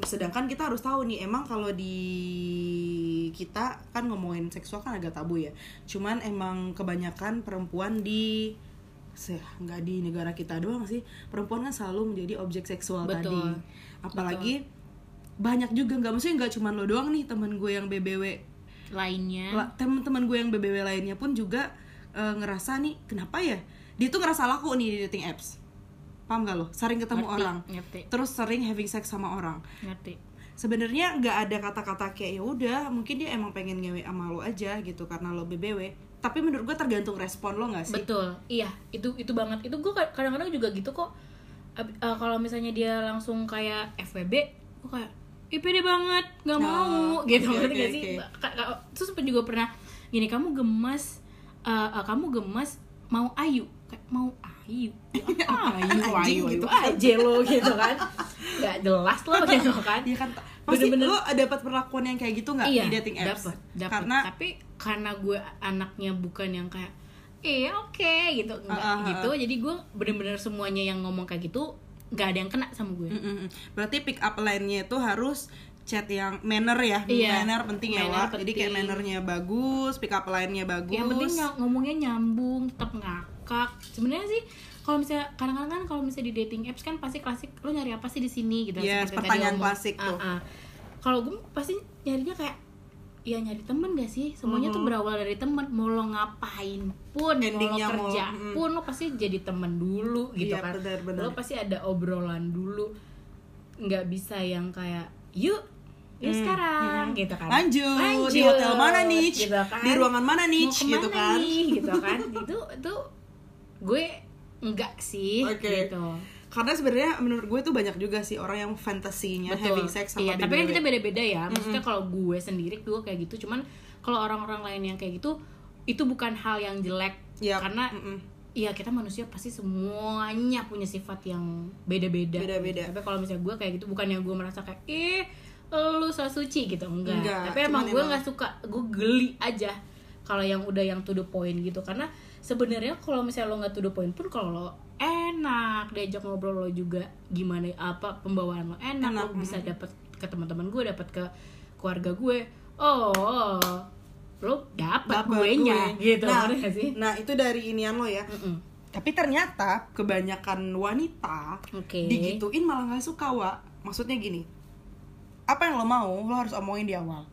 sedangkan kita harus tahu nih emang kalau di kita kan ngomongin seksual kan agak tabu ya. Cuman emang kebanyakan perempuan di nggak di negara kita doang sih perempuan kan selalu menjadi objek seksual Betul. tadi apalagi banyak juga nggak maksudnya nggak cuma lo doang nih teman gue yang BBW lainnya lah teman-teman gue yang BBW lainnya pun juga eh, ngerasa nih kenapa ya dia tuh ngerasa laku nih di dating apps paham gak lo? Sering ketemu Ngerti, orang. ngerti. Terus sering having sex sama orang. Ngerti. Sebenarnya nggak ada kata-kata kayak ya udah mungkin dia emang pengen ngewe sama lo aja gitu karena lo BBW tapi menurut gue tergantung respon lo nggak sih? Betul. Iya itu itu banget. Itu gue kadang-kadang juga gitu kok. Eh, kalau misalnya dia langsung kayak FWB gue kayak ih pede banget nggak Oh, mau oke, gitu. oke, ngerti gak sih? terus juga pernah gini kamu gemas eh, eh, kamu gemas mau ayu kayak mau ayu? Ya, ayu ayu gitu. aja lo gitu kan. Nggak jelas loh gitu kan. Iya kan. Pasti Bener-bener. lo dapat perlakuan yang kayak gitu nggak iya di dating apps? dapet, dapet. karena tapi karena gue anaknya bukan yang kayak iya oke gitu. Enggak Ah, ah, ah, gitu. jadi gue bener-bener semuanya yang ngomong kayak gitu nggak ada yang kena sama gue. Mm, mm, mm. berarti pick up line-nya itu harus chat yang manner ya. Iya, manner penting ya manner Wak. jadi kayak penting. mannernya bagus pick up line-nya bagus yang penting ny- ngomongnya nyambung tetap ngakak sebenarnya sih kalau misalnya kadang-kadang kan kalau misalnya di dating apps kan pasti klasik lo nyari apa sih di sini? gitu Yes, seperti pertanyaan klasik tuh. Ah, ah. kalau gue pasti nyarinya kayak ya nyari temen gak sih? Semuanya tuh berawal dari temen. Mau lo ngapain pun. Endingnya mau mau- lo kerja mm. pun lo pasti jadi temen dulu gitu Iya, kan. benar, benar. lo pasti ada obrolan dulu. Nggak bisa yang kayak yuk yuk sekarang gitu kan. Hmm, lanjut, di hotel mana nih gitu kan. di ruangan mana nih Mau gitu kan. nih, gitu kan. Itu itu gue enggak sih Oke. gitu. Karena sebenarnya menurut gue tuh banyak juga sih orang yang fantasinya having sex sama iya tapi kan kita beda-beda ya. Maksudnya kalau gue sendiri gue kayak gitu. Cuman kalau orang-orang lain yang kayak gitu itu bukan hal yang jelek. Iya, karena mm-mm. Iya kita manusia pasti semuanya punya sifat yang beda-beda. Beda-beda. Tapi kalau misalnya gue kayak gitu bukan yang gue merasa kayak ih lu so suci gitu. Enggak. Enggak, Tapi emang gue nggak suka. Gue geli aja kalau yang udah yang to the point gitu. Karena sebenarnya kalau misalnya lo nggak to the point pun kalau lo enak diajak ngobrol lo juga gimana apa pembawaan lo enak, Enak, lo bisa dapat ke teman-teman gue dapat ke keluarga gue. Oh lo dapat gue nya gitu nah, sih? nah itu dari inian lo ya. Mm-mm. tapi ternyata kebanyakan wanita Oke. digituin malah nggak suka wa. Maksudnya gini apa yang lo mau lo harus omongin di awal.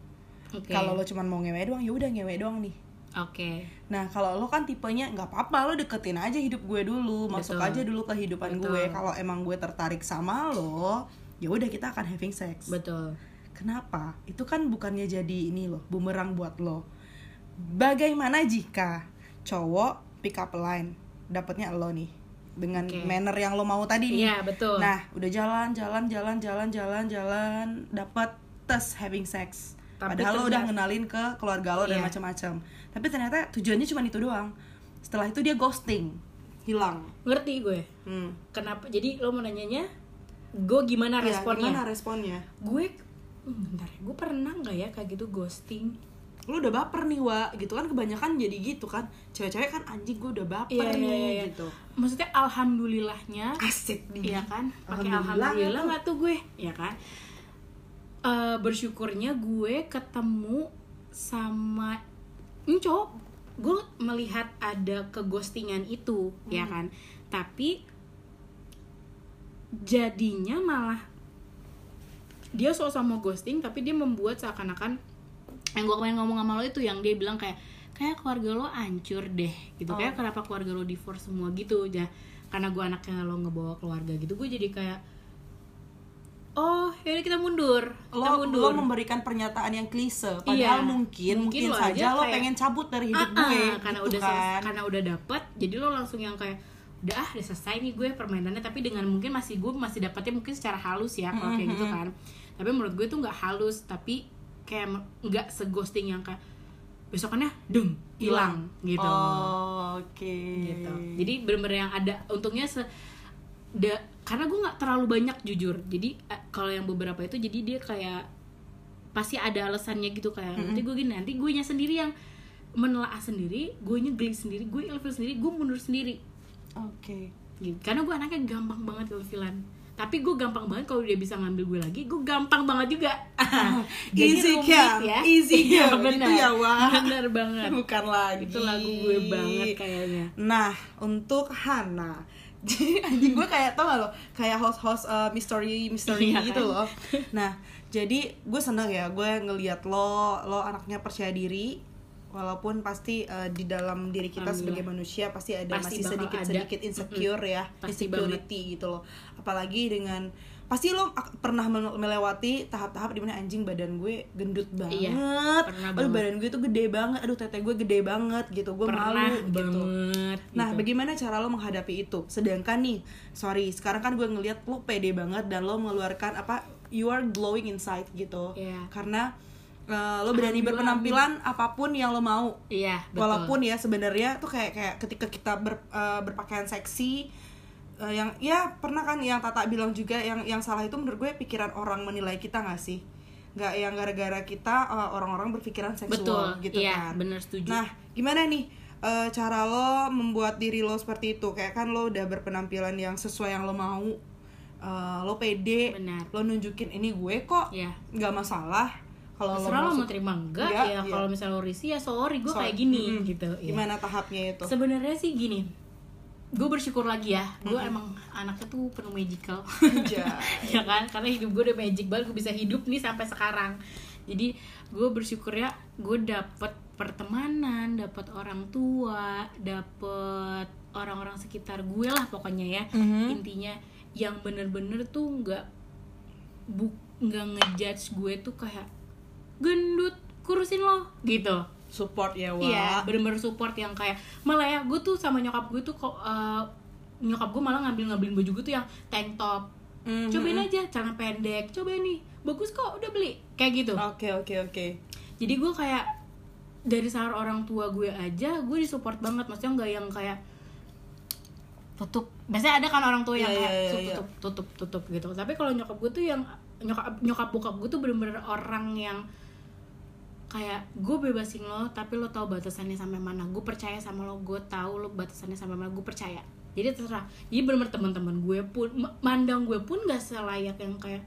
Oke. kalau lo cuman mau ngewe doang ya udah ngewe doang nih Oke. Nah kalau lo kan tipenya nggak apa-apa lo deketin aja hidup gue dulu, masuk Betul. aja dulu kehidupan Betul. gue. Kalau emang gue tertarik sama lo, ya udah kita akan having sex. Betul. Kenapa? Itu kan bukannya jadi ini loh, bumerang buat lo. Bagaimana jika cowok pick up line dapatnya lo nih dengan Oke. manner yang lo mau tadi nih. Iya, betul. Nah, udah jalan, jalan, jalan, jalan, jalan, jalan, dapat tes having sex. Tapi Padahal lo udah ngenalin ke keluarga lo dan Iya. macam-macam. Tapi ternyata tujuannya cuma itu doang. Setelah itu dia ghosting, hilang. Ngerti gue. Hmm. Kenapa? Jadi lo mau nanyanya gue gimana Ya, responnya? gimana responnya? Gue hmm, bentar ya, gue pernah nggak ya kayak gitu ghosting? Lo udah baper nih, Wa. Gitu kan kebanyakan jadi gitu kan. Cewek-cewek kan anjing gue udah baper Iya, nih iya, iya. gitu. Maksudnya alhamdulillahnya Asik nih. Iya kan? Pakai Alhamdulillah nggak tuh gue? Iya kan? Eh, bersyukurnya gue ketemu sama ini cowok gue melihat ada keghostingan itu ya kan? Tapi jadinya malah dia sok mau ghosting tapi dia membuat seakan-akan yang gue kemarin ngomong sama lo itu yang dia bilang kayak kayak keluarga lo hancur deh gitu. Oh. kayak kenapa keluarga lo divorce semua gitu ya. Karena gue anaknya lo ngebawa keluarga gitu gue jadi kayak oh yaudah kita mundur. Kita Lo, mundur. lo memberikan pernyataan yang klise, padahal Iya. mungkin mungkin, Mungkin lo saja aja lo kayak- pengen cabut dari hidup Ah, ah, gue, karena gitu udah kan. karena udah dapet jadi lo langsung yang kayak udah ah udah selesai nih gue permainannya. Tapi dengan mungkin masih gue masih dapetnya mungkin secara halus ya kalau kayak gitu kan. Tapi menurut gue itu nggak halus tapi kayak nggak seghosting yang kayak besokannya deng hilang gitu. Oh, Oke. gitu. Jadi bener-bener yang ada untungnya se da, karena gue nggak terlalu banyak jujur. Jadi eh, kalau yang beberapa itu jadi dia kayak pasti ada alasannya gitu kayak nanti gue gini nanti gue nya sendiri yang menelaah sendiri gue nya geli sendiri gue ilfil sendiri gue mundur sendiri. Oke. gitu. Karena gue anaknya gampang banget ilfilan. Tapi gue gampang banget kalau dia bisa ngambil gue lagi gue gampang banget juga. Easy rumit can, easy Iya, go, benar. gitu ya, benar banget. Bukan lagi. itu lagu gue banget kayaknya. Nah, untuk Hana. Jadi anjing gue kayak tau gak lo kayak host-host uh, mystery mystery Iya gitu kan? loh. Nah, jadi gue seneng ya gue ngeliat lo lo anaknya percaya diri walaupun pasti uh, di dalam diri kita sebagai manusia pasti ada Pasti masih sedikit ada. sedikit insecure ya Pasti insecurity gitu loh apalagi dengan pasti lo pernah mel- melewati tahap-tahap di mana anjing badan gue gendut banget Iya, pernah aduh banget. badan gue tuh gede banget aduh tete gue gede banget gitu gue pernah malu gitu banget Nah, gitu. bagaimana cara lo menghadapi itu? Sedangkan nih, sorry, sekarang kan gue ngeliat lo pede banget dan lo mengeluarkan apa? You are glowing inside gitu. Iya. Karena uh, lo berani Alhamdulillah, berpenampilan apa pun yang lo mau. iya betul. Walaupun ya sebenarnya tuh kayak kayak ketika kita ber, uh, berpakaian seksi eh, yang ya pernah kan yang Tata bilang juga yang yang salah itu menurut gue pikiran orang menilai kita nggak sih nggak yang gara-gara kita eh, orang-orang berpikiran seksual betul gitu iya kan bener setuju Nah, gimana nih eh, cara lo membuat diri lo seperti itu? Kayak kan lo udah berpenampilan yang sesuai yang lo mau, eh, lo pede, Benar. lo nunjukin ini gue kok, Iya. nggak masalah. Kalau lo lo mau terima enggak ya iya. kalau misalnya lo risih ya sorry gue So- kayak gini Mm-mm. gitu iya. Gimana tahapnya itu? sebenarnya sih gini gue bersyukur lagi ya. Gue emang anaknya tuh penuh magical. Anjay. ya kan? Karena hidup gue udah magic banget gue bisa hidup nih sampai sekarang. Jadi gue bersyukur ya gue dapet pertemanan dapet orang tua dapet orang-orang sekitar gue lah pokoknya ya. Mhm. intinya yang bener-bener tuh nggak bu nggak ngejudge gue tuh kayak gendut kurusin lo gitu Support ya, Wak. Iya, bener-bener support yang kayak malah ya gue tuh sama nyokap gue tuh kok eh, nyokap gue malah ngambil ngambilin baju gue tuh yang tank top. Mhm. Cobain aja celana pendek, cobain nih. Bagus kok, udah beli. Kayak gitu. Oke, oke, oke. Jadi gue kayak dari saran orang tua gue aja gue disupport banget maksudnya nggak yang kayak tutup biasanya ada kan orang tua yang Iya, kayak iya, "Tuh, iya, tutup tutup tutup gitu tapi kalau nyokap gue tuh yang nyokap nyokap bokap gue tuh bener-bener orang yang kayak gue bebasin lo tapi lo tahu batasannya sampai mana gue percaya sama lo gue tahu lo batasannya sampai mana gue percaya jadi terserah jadi bener-bener teman-teman gue pun ma- mandang gue pun gak selayak yang kayak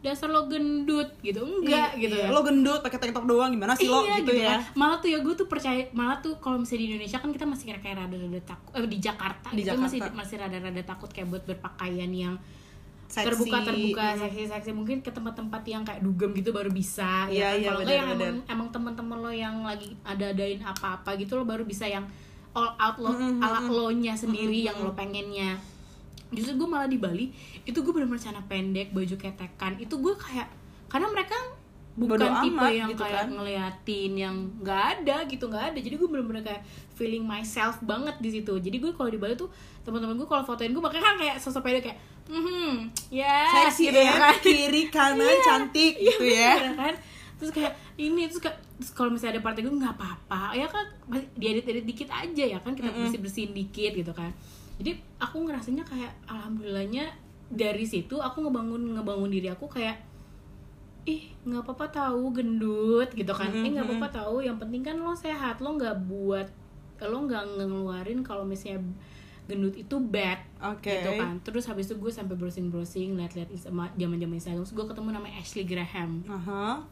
dasar lo gendut gitu enggak Iya, gitu iya. ya Lo gendut pakai tank top doang gimana sih lo iya gitu, ya? kan. malah tuh ya gue tuh percaya malah tuh kalau misalnya di Indonesia kan kita masih kayak kayak rada-rada takut eh, di Jakarta Di gitu Jakarta. masih masih rada-rada takut kayak buat berpakaian yang Seksi. terbuka terbuka Mhm. seksi seksi mungkin ke tempat-tempat yang kayak dugem gitu baru bisa Iya, ya kan? iya, kalau enggak yang emang emang teman-teman lo yang lagi ada adain apa-apa gitu lo baru bisa yang all out lo Mhm, ala lo nya sendiri Mhm, yang lo pengennya justru gue malah di Bali itu gue bener-bener celana pendek baju ketekan itu gue kayak karena mereka bukan Bodo tipe amat yang gitu kayak kan. ngeliatin yang nggak ada gitu nggak ada jadi gue bener-bener kayak feeling myself banget di situ jadi gue kalau di Bali tuh teman-teman gue kalau fotoin gue makanya kan kayak sosok pede kayak hmm ya gitu ya, kan kiri kanan cantik Iya, gitu ya. kan? Terus kayak ini terus kayak terus kalau misalnya ada partai gue nggak apa-apa. Ya kan? Diedit edit dikit aja ya kan? Kita bersih bersihin dikit gitu kan? Jadi aku ngerasanya kayak alhamdulillahnya dari situ aku ngebangun ngebangun diri aku kayak ih nggak apa-apa tahu gendut gitu kan? Eh nggak apa-apa tahu yang penting kan lo sehat. Lo nggak buat lo nggak ngeluarin kalau misalnya gendut itu bad Oke. gitu kan. Terus habis itu gue sampai browsing browsing liat-liat sama zaman zaman Instagram. Terus gue ketemu namanya Ashley Graham. Aha.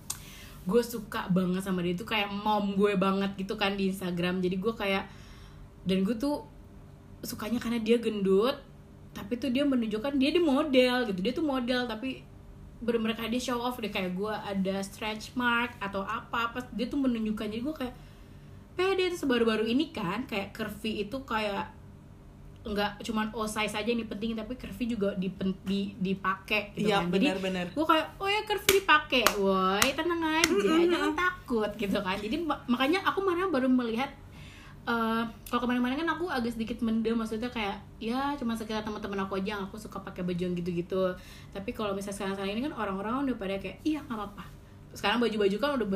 gue suka banget sama dia. Itu kayak mom gue banget gitu kan di Instagram. Jadi gue kayak dan gue tuh sukanya karena dia gendut tapi tuh dia menunjukkan dia di model gitu. Dia tuh model tapi bener-bener kayak dia show off deh. Kayak gue ada stretch mark atau apa apa. Dia tuh menunjukkan. Jadi gue kayak pede terus baru-baru ini kan kayak curvy itu kayak nggak cuman oh size aja ini penting tapi curvy juga dipen- di dipakai gitu Iya, kan. Jadi benar-benar. gue kayak oh ya curvy dipakai. Woi tenang aja jangan takut gitu kan. Jadi ma- makanya aku mana baru melihat eh kalau kemarin-kemarin kan aku agak sedikit mendem maksudnya kayak ya cuma sekitar teman-teman aku aja yang aku suka pakai baju yang gitu-gitu. Tapi kalau misalnya sekarang-sekarang ini kan orang-orang udah pada kayak iya nggak apa-apa. Sekarang baju-baju kan udah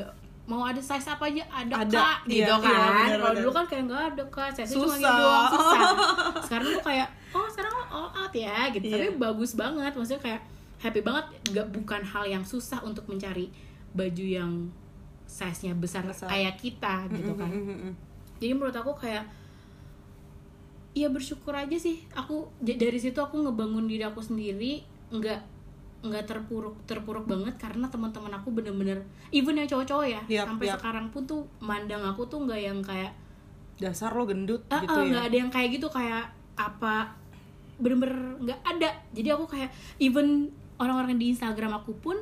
mau ada size apa aja ada, Ada, kak iya, gitu iya, kan. benar, kalau dulu kan kayak nggak ada kak. Size cuma gitu doang susah. Sekarang tuh kayak oh sekarang all out ya gitu. Iya. tapi bagus banget. Maksudnya kayak happy banget. Nggak bukan hal yang susah untuk mencari baju yang size nya besar, Besar. kayak kita gitu kan. jadi menurut aku kayak ya bersyukur aja sih. Aku dari situ aku ngebangun diri aku sendiri. Nggak nggak terpuruk terpuruk banget karena teman-teman aku bener-bener even yang cowok-cowok ya Yap, sampai yap. sekarang pun tuh mandang aku tuh nggak yang kayak Dasar lo gendut ah gitu ah, ya. nggak ada yang kayak gitu kayak apa bener-bener nggak ada jadi aku kayak even orang-orang di Instagram aku pun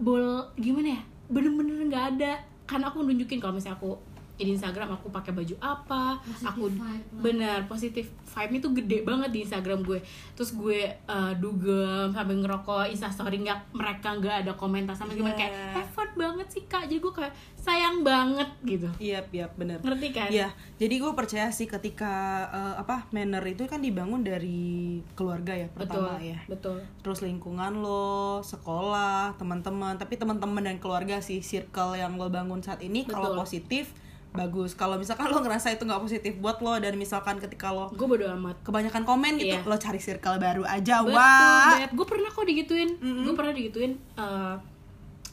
bol gimana ya bener-bener nggak ada karena aku nunjukin kalau misalnya aku di Instagram aku pakai baju apa aku bener positif vibe itu gede banget di Instagram gue terus gue eh, dugem sambil ngerokok instastory nggak mereka nggak ada komentar sama gimana Iya. kayak effort banget sih kak jadi gue kayak sayang banget gitu Iya, iya, bener. ngerti kan Iya, jadi gue percaya sih ketika eh, apa manner itu kan dibangun dari keluarga ya betul pertama ya. betul Terus lingkungan lo, sekolah, teman-teman. Tapi teman-teman dan keluarga sih circle yang lo bangun saat ini kalau Betul. positif bagus. Kalau misalkan lo ngerasa itu nggak positif buat lo dan misalkan ketika lo gue bodo amat. kebanyakan komen gitu Iya. lo cari circle baru aja betul wah. gue pernah kok digituin. Gue pernah digituin eh,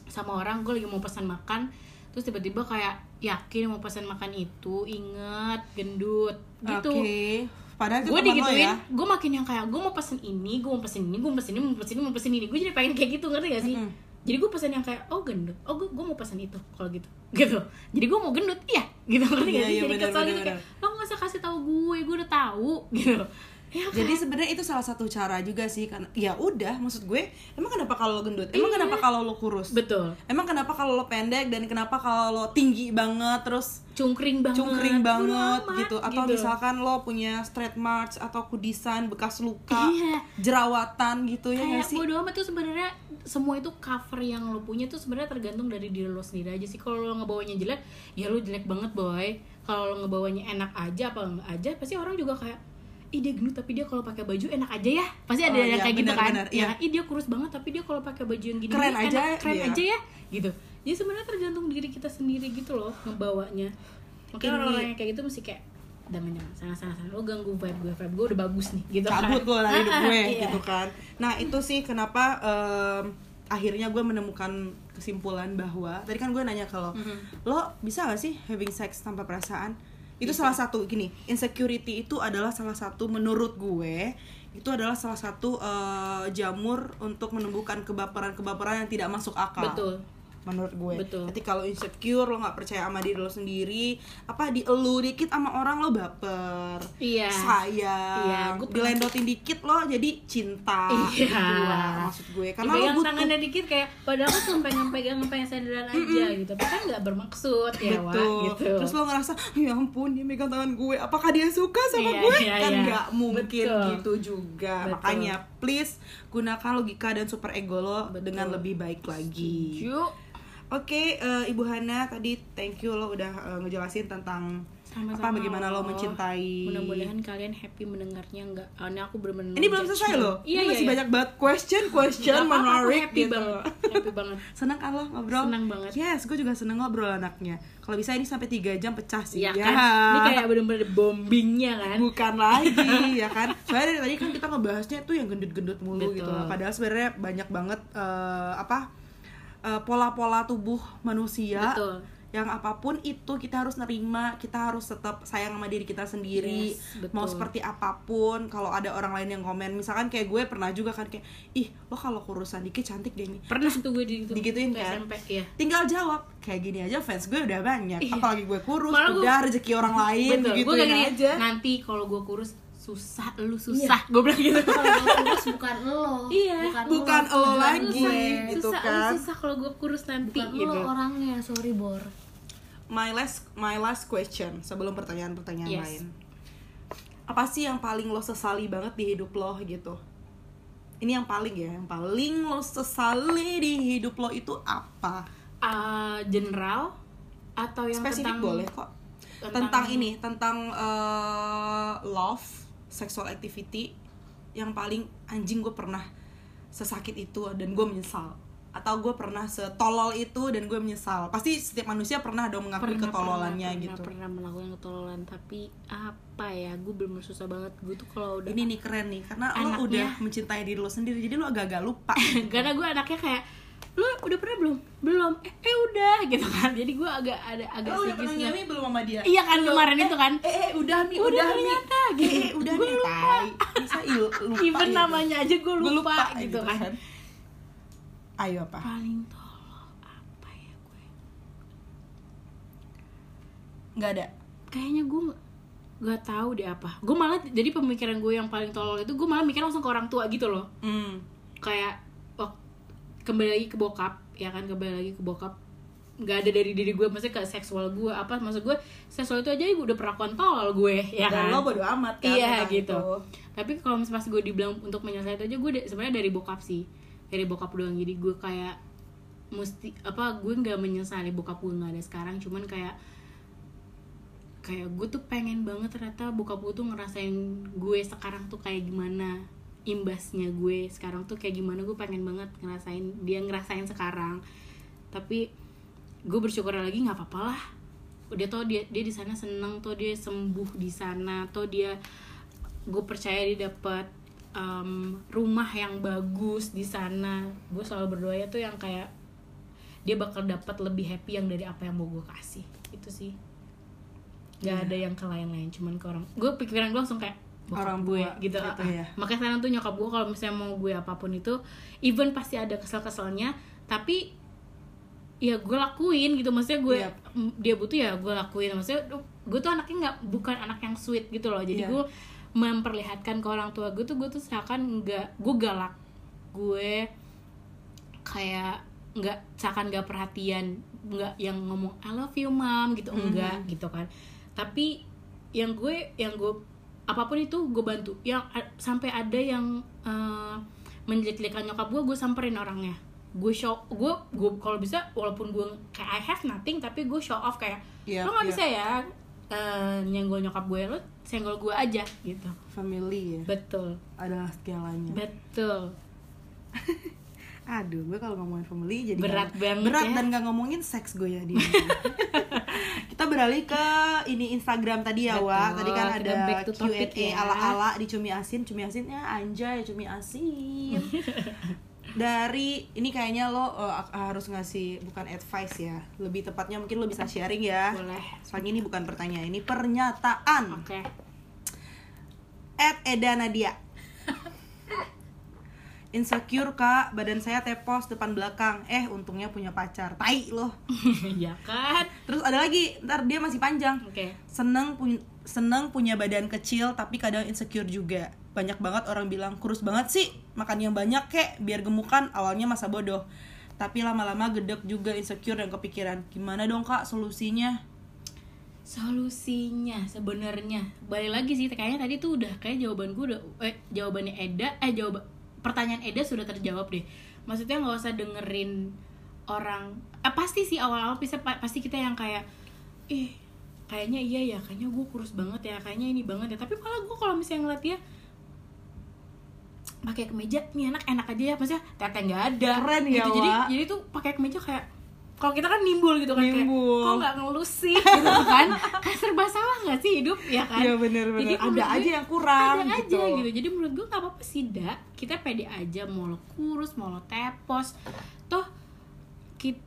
sama orang gue lagi mau pesan makan terus tiba-tiba kayak yakin mau pesan makan itu inget gendut gitu. Oke. Padahal gue digituin ya. gue makin yang kayak gue mau pesen ini gue mau pesen ini gue mau pesen ini mau pesen ini mau pesen ini. Gue jadi pengen kayak gitu ngerti gak sih jadi gue pesen yang kayak oh gendut. Oh gue gue mau pesen itu kalau gitu. Gitu. Jadi gue mau gendut iya. Gitu ngerti Iya, gak sih? iya, jadi benar, kesel gitu kayak lo gak usah kasih tahu gue gue udah tahu. Gitu ya kan? jadi sebenarnya itu salah satu cara juga sih karena ya udah maksud gue emang kenapa kalau lo gendut? Emang Iya. kenapa kalau lo kurus? Betul. Emang kenapa kalau lo pendek dan kenapa kalau lo tinggi banget terus cungkring banget. cungkring banget gitu. Atau misalkan lo punya straight marks atau kudisan bekas luka Iya. jerawatan gitu ya kayak sih? bodo amat tuh sebenarnya semua itu cover yang lo punya tuh sebenarnya tergantung dari diri lo sendiri aja sih. Kalau lo ngebawanya jelek ya lo jelek banget boy. Kalau lo ngebawanya enak aja apa enggak aja pasti orang juga kayak ih dia gendut tapi dia kalau pakai baju enak aja ya. Pasti ada Oh, yang iya, kayak gitu benar, kan? benar, ya iya. kan? ih dia kurus banget tapi dia kalau pakai baju yang gini Keren enak, aja, keren iya. aja ya. Gitu. Jadi sebenarnya tergantung diri kita sendiri gitu loh ngebawanya makanya Ini- orang-orang yang kayak gitu mesti kayak damai damai sana sana sana lo ganggu vibe gue vibe gue udah bagus nih gitu cabut lo dari hidup gue Iya. gitu kan. Nah itu sih kenapa em, akhirnya gue menemukan kesimpulan bahwa tadi kan gue nanya kalau lo bisa gak sih having sex tanpa perasaan itu salah satu gini insecurity itu adalah salah satu menurut gue itu adalah salah satu eh, jamur untuk menumbuhkan kebaperan-kebaperan yang tidak masuk akal. Betul menurut gue Betul. ketika lo insecure lo nggak percaya sama diri lo sendiri apa dielu dikit sama orang lo baper Iya. sayang Iya, gue dilendotin dikit lo jadi cinta Iya. Berdua, maksud gue karena lo Dipegang butuh tangannya dikit kayak padahal kan cuma pengen pegang pengen aja gitu tapi kan nggak bermaksud ya Wak, betul gitu terus lo ngerasa ya ampun dia megang tangan gue apakah dia suka sama Iya, gue iya, kan iya. nggak mungkin Betul. gitu juga Betul. makanya please gunakan logika dan super ego lo Betul. dengan lebih baik lagi Yuk. Oke, eh, Ibu Hana tadi thank you lo udah eh, ngejelasin tentang Sama-sama apa bagaimana lo loh. mencintai. mudah-mudahan kalian happy mendengarnya nggak ini aku bener-bener Ini belum selesai lo. iya Ini iya masih iya. banyak banget question question aku menarik happy gitu. banget happy banget Senang kan lo ngobrol? Senang banget. Yes, gue juga seneng ngobrol anaknya. Kalau bisa ini sampai 3 jam pecah sih. Iya ya. kan ini kayak bener-bener bombingnya kan bukan lagi ya kan soalnya dari tadi kan kita ngebahasnya tuh yang gendut-gendut mulu Betul. gitu padahal sebenarnya banyak banget eh, apa eh, pola-pola tubuh manusia Betul. yang apa pun itu kita harus nerima kita harus tetap sayang sama diri kita sendiri Yes, betul. mau seperti apa pun kalau ada orang lain yang komen misalkan kayak gue pernah juga kan kayak ih lo kalau kurusan dikit cantik deh nih pernah tuh gue di Digituin waktu kan? SMP iya tinggal jawab kayak gini aja fans gue udah banyak Iya. apalagi gue kurus Malah gue- udah rezeki orang lain betul gitu gue gini aja nanti kalau gue kurus susah lu susah gue bilang gitu kalau kurus bukan lo Iya, bukan lo lagi. gue. gitu susah kan. lu susah kalau gue kurus nanti bukan gitu lo orangnya sorry bor my last my last question sebelum pertanyaan-pertanyaan Yes. lain. Apa sih yang paling lo sesali banget di hidup lo gitu? Ini yang paling ya, yang paling lo sesali di hidup lo itu apa? Uh, general atau yang Spesifik tentang boleh kok. tentang- Tentang, ini, tentang eh, love, sexual activity yang paling anjing gue pernah sesakit itu dan gue menyesal. Atau gue pernah setolol itu dan gue menyesal. Pasti setiap manusia pernah dong mengakui pernah, ketololannya pernah, gitu. pernah, pernah melakukan ketololan. Tapi apa ya gue belum susah banget. Gue tuh kalau udah ini nih keren nih karena lo Anaknya- udah mencintai diri lo sendiri jadi lo agak-agak lupa. Karena gue anaknya kayak lu udah pernah belum? Belum. Eh, eh udah gitu kan. Jadi gue agak ada agak lo udah pernah nyami belum sama dia? Iya kan kemarin itu kan. eh, eh udah mi Udah udah, mi. ternyata, eh, gitu. eh, udah nih lupa. bisa il- lupa even gitu. namanya aja gue Gua lupa, gitu, kan. ayo apa? Paling tolol apa ya gue? Nggak ada? Kayaknya gue nggak tahu deh apa. Gue malah jadi pemikiran gue yang paling tolol itu gue malah mikir langsung ke orang tua gitu loh. Hmm. kayak oh, kembali lagi ke bokap ya kan? Kembali lagi ke bokap. Nggak ada dari diri gue maksudnya ke seksual gue apa maksud gue seksual itu aja udah perlakuan tolol gue ya dan kan? lo bodo amat kan iya gitu. itu. tapi kalau misalnya pas gue dibilang untuk menyelesaikan itu aja gue sebenarnya dari bokap sih. Dari bokap doang. Jadi gue kayak mesti apa gue nggak menyesali bokap gue nggak ada sekarang. Cuman kayak kayak gue tuh pengen banget ternyata bokap gue tuh ngerasain gue sekarang tuh kayak gimana imbasnya gue sekarang tuh kayak gimana gue pengen banget ngerasain dia ngerasain sekarang. Tapi gue bersyukur lagi nggak apa-apa lah. Dia tau dia dia di sana seneng tuh dia sembuh di sana tuh dia gue percaya dia dapat um, rumah yang bagus di sana. Gue selalu berdoa tuh yang kayak dia bakal dapat lebih happy yang dari apa yang mau gue kasih. Itu sih. Iya. Gak ada yang ke lain-lain cuman ke orang. Gue pikiran gue langsung kayak Orang gue tua gitu, gitu ah. ya. makanya sekarang tuh nyokap gue kalau misalnya mau gue apa pun itu even pasti ada kesel-keselnya tapi ya gue lakuin gitu maksudnya gue Yap. m- dia butuh ya gue lakuin maksudnya gue tuh anaknya nggak bukan anak yang sweet gitu loh jadi Iya. gue memperlihatkan ke orang tua gue tuh gue tuh seakan nggak gue galak gue kayak nggak seakan nggak perhatian nggak yang ngomong I love you mom gitu enggak gitu kan tapi yang gue yang gue apa pun itu gue bantu. Yang sampai ada yang eh, menjelek-jelekan nyokap gue gue samperin orangnya. Gue show gue gue kalau bisa walaupun gue kayak I have nothing tapi gue show off kayak Iya, lo nggak iya. bisa ya eh, nyenggol nyokap gue lo senggol gue aja gitu. Family ya. Betul. Adalah segalanya. Betul. Aduh, gue kalau ngomongin family jadi Berat banget berat ya. dan nggak ngomongin seks gue ya di beralih ke ini Instagram tadi ya, Wak. Tadi kan ada Q&A ya. ala-ala di Cumi Asin. Cumi Asinnya anjay, Cumi Asin. Dari ini kayaknya lo uh, harus ngasih bukan advice ya. Lebih tepatnya mungkin lo bisa sharing ya. boleh Soalnya ini bukan pertanyaan, ini pernyataan. oke At Eda Nadia Insecure kak, badan saya tepos depan belakang. Eh untungnya punya pacar, tai loh. Ya kan? Terus ada lagi, ntar dia masih panjang. Oke. Seneng, pun- seneng punya badan kecil tapi kadang insecure juga. Banyak banget orang bilang, kurus banget sih Makan yang banyak kek, biar gemukan. Awalnya masa bodoh. Tapi lama-lama gedek juga insecure dan kepikiran Gimana dong kak solusinya? solusinya sebenarnya. Balik lagi sih kayaknya tadi tuh udah kayak jawaban gue udah eh jawabannya Eda eh jawab pertanyaan Eda sudah terjawab deh. Maksudnya nggak usah dengerin orang eh, pasti sih awal-awal bisa pa- pasti kita yang kayak ih kayaknya iya ya kayaknya gue kurus banget ya kayaknya ini banget ya. Tapi malah gue kalau misalnya ngeliat dia pakai kemeja nih anak enak aja ya. Maksudnya tete nggak ada. Keren ya, gitu. jadi jadi tuh pakai kemeja kayak kalau kita kan nimbul gitu kan Nimbul. kayak kok nggak ngelus sih gitu kan. Kayak serba salah nggak sih hidup? Ya kan? Iya bener-bener, Jadi ada aja yang kurang ada gitu. aja gitu. Jadi menurut gue nggak apa-apa sih dak. Kita pede aja mau lo kurus mau lo tepos. Toh kita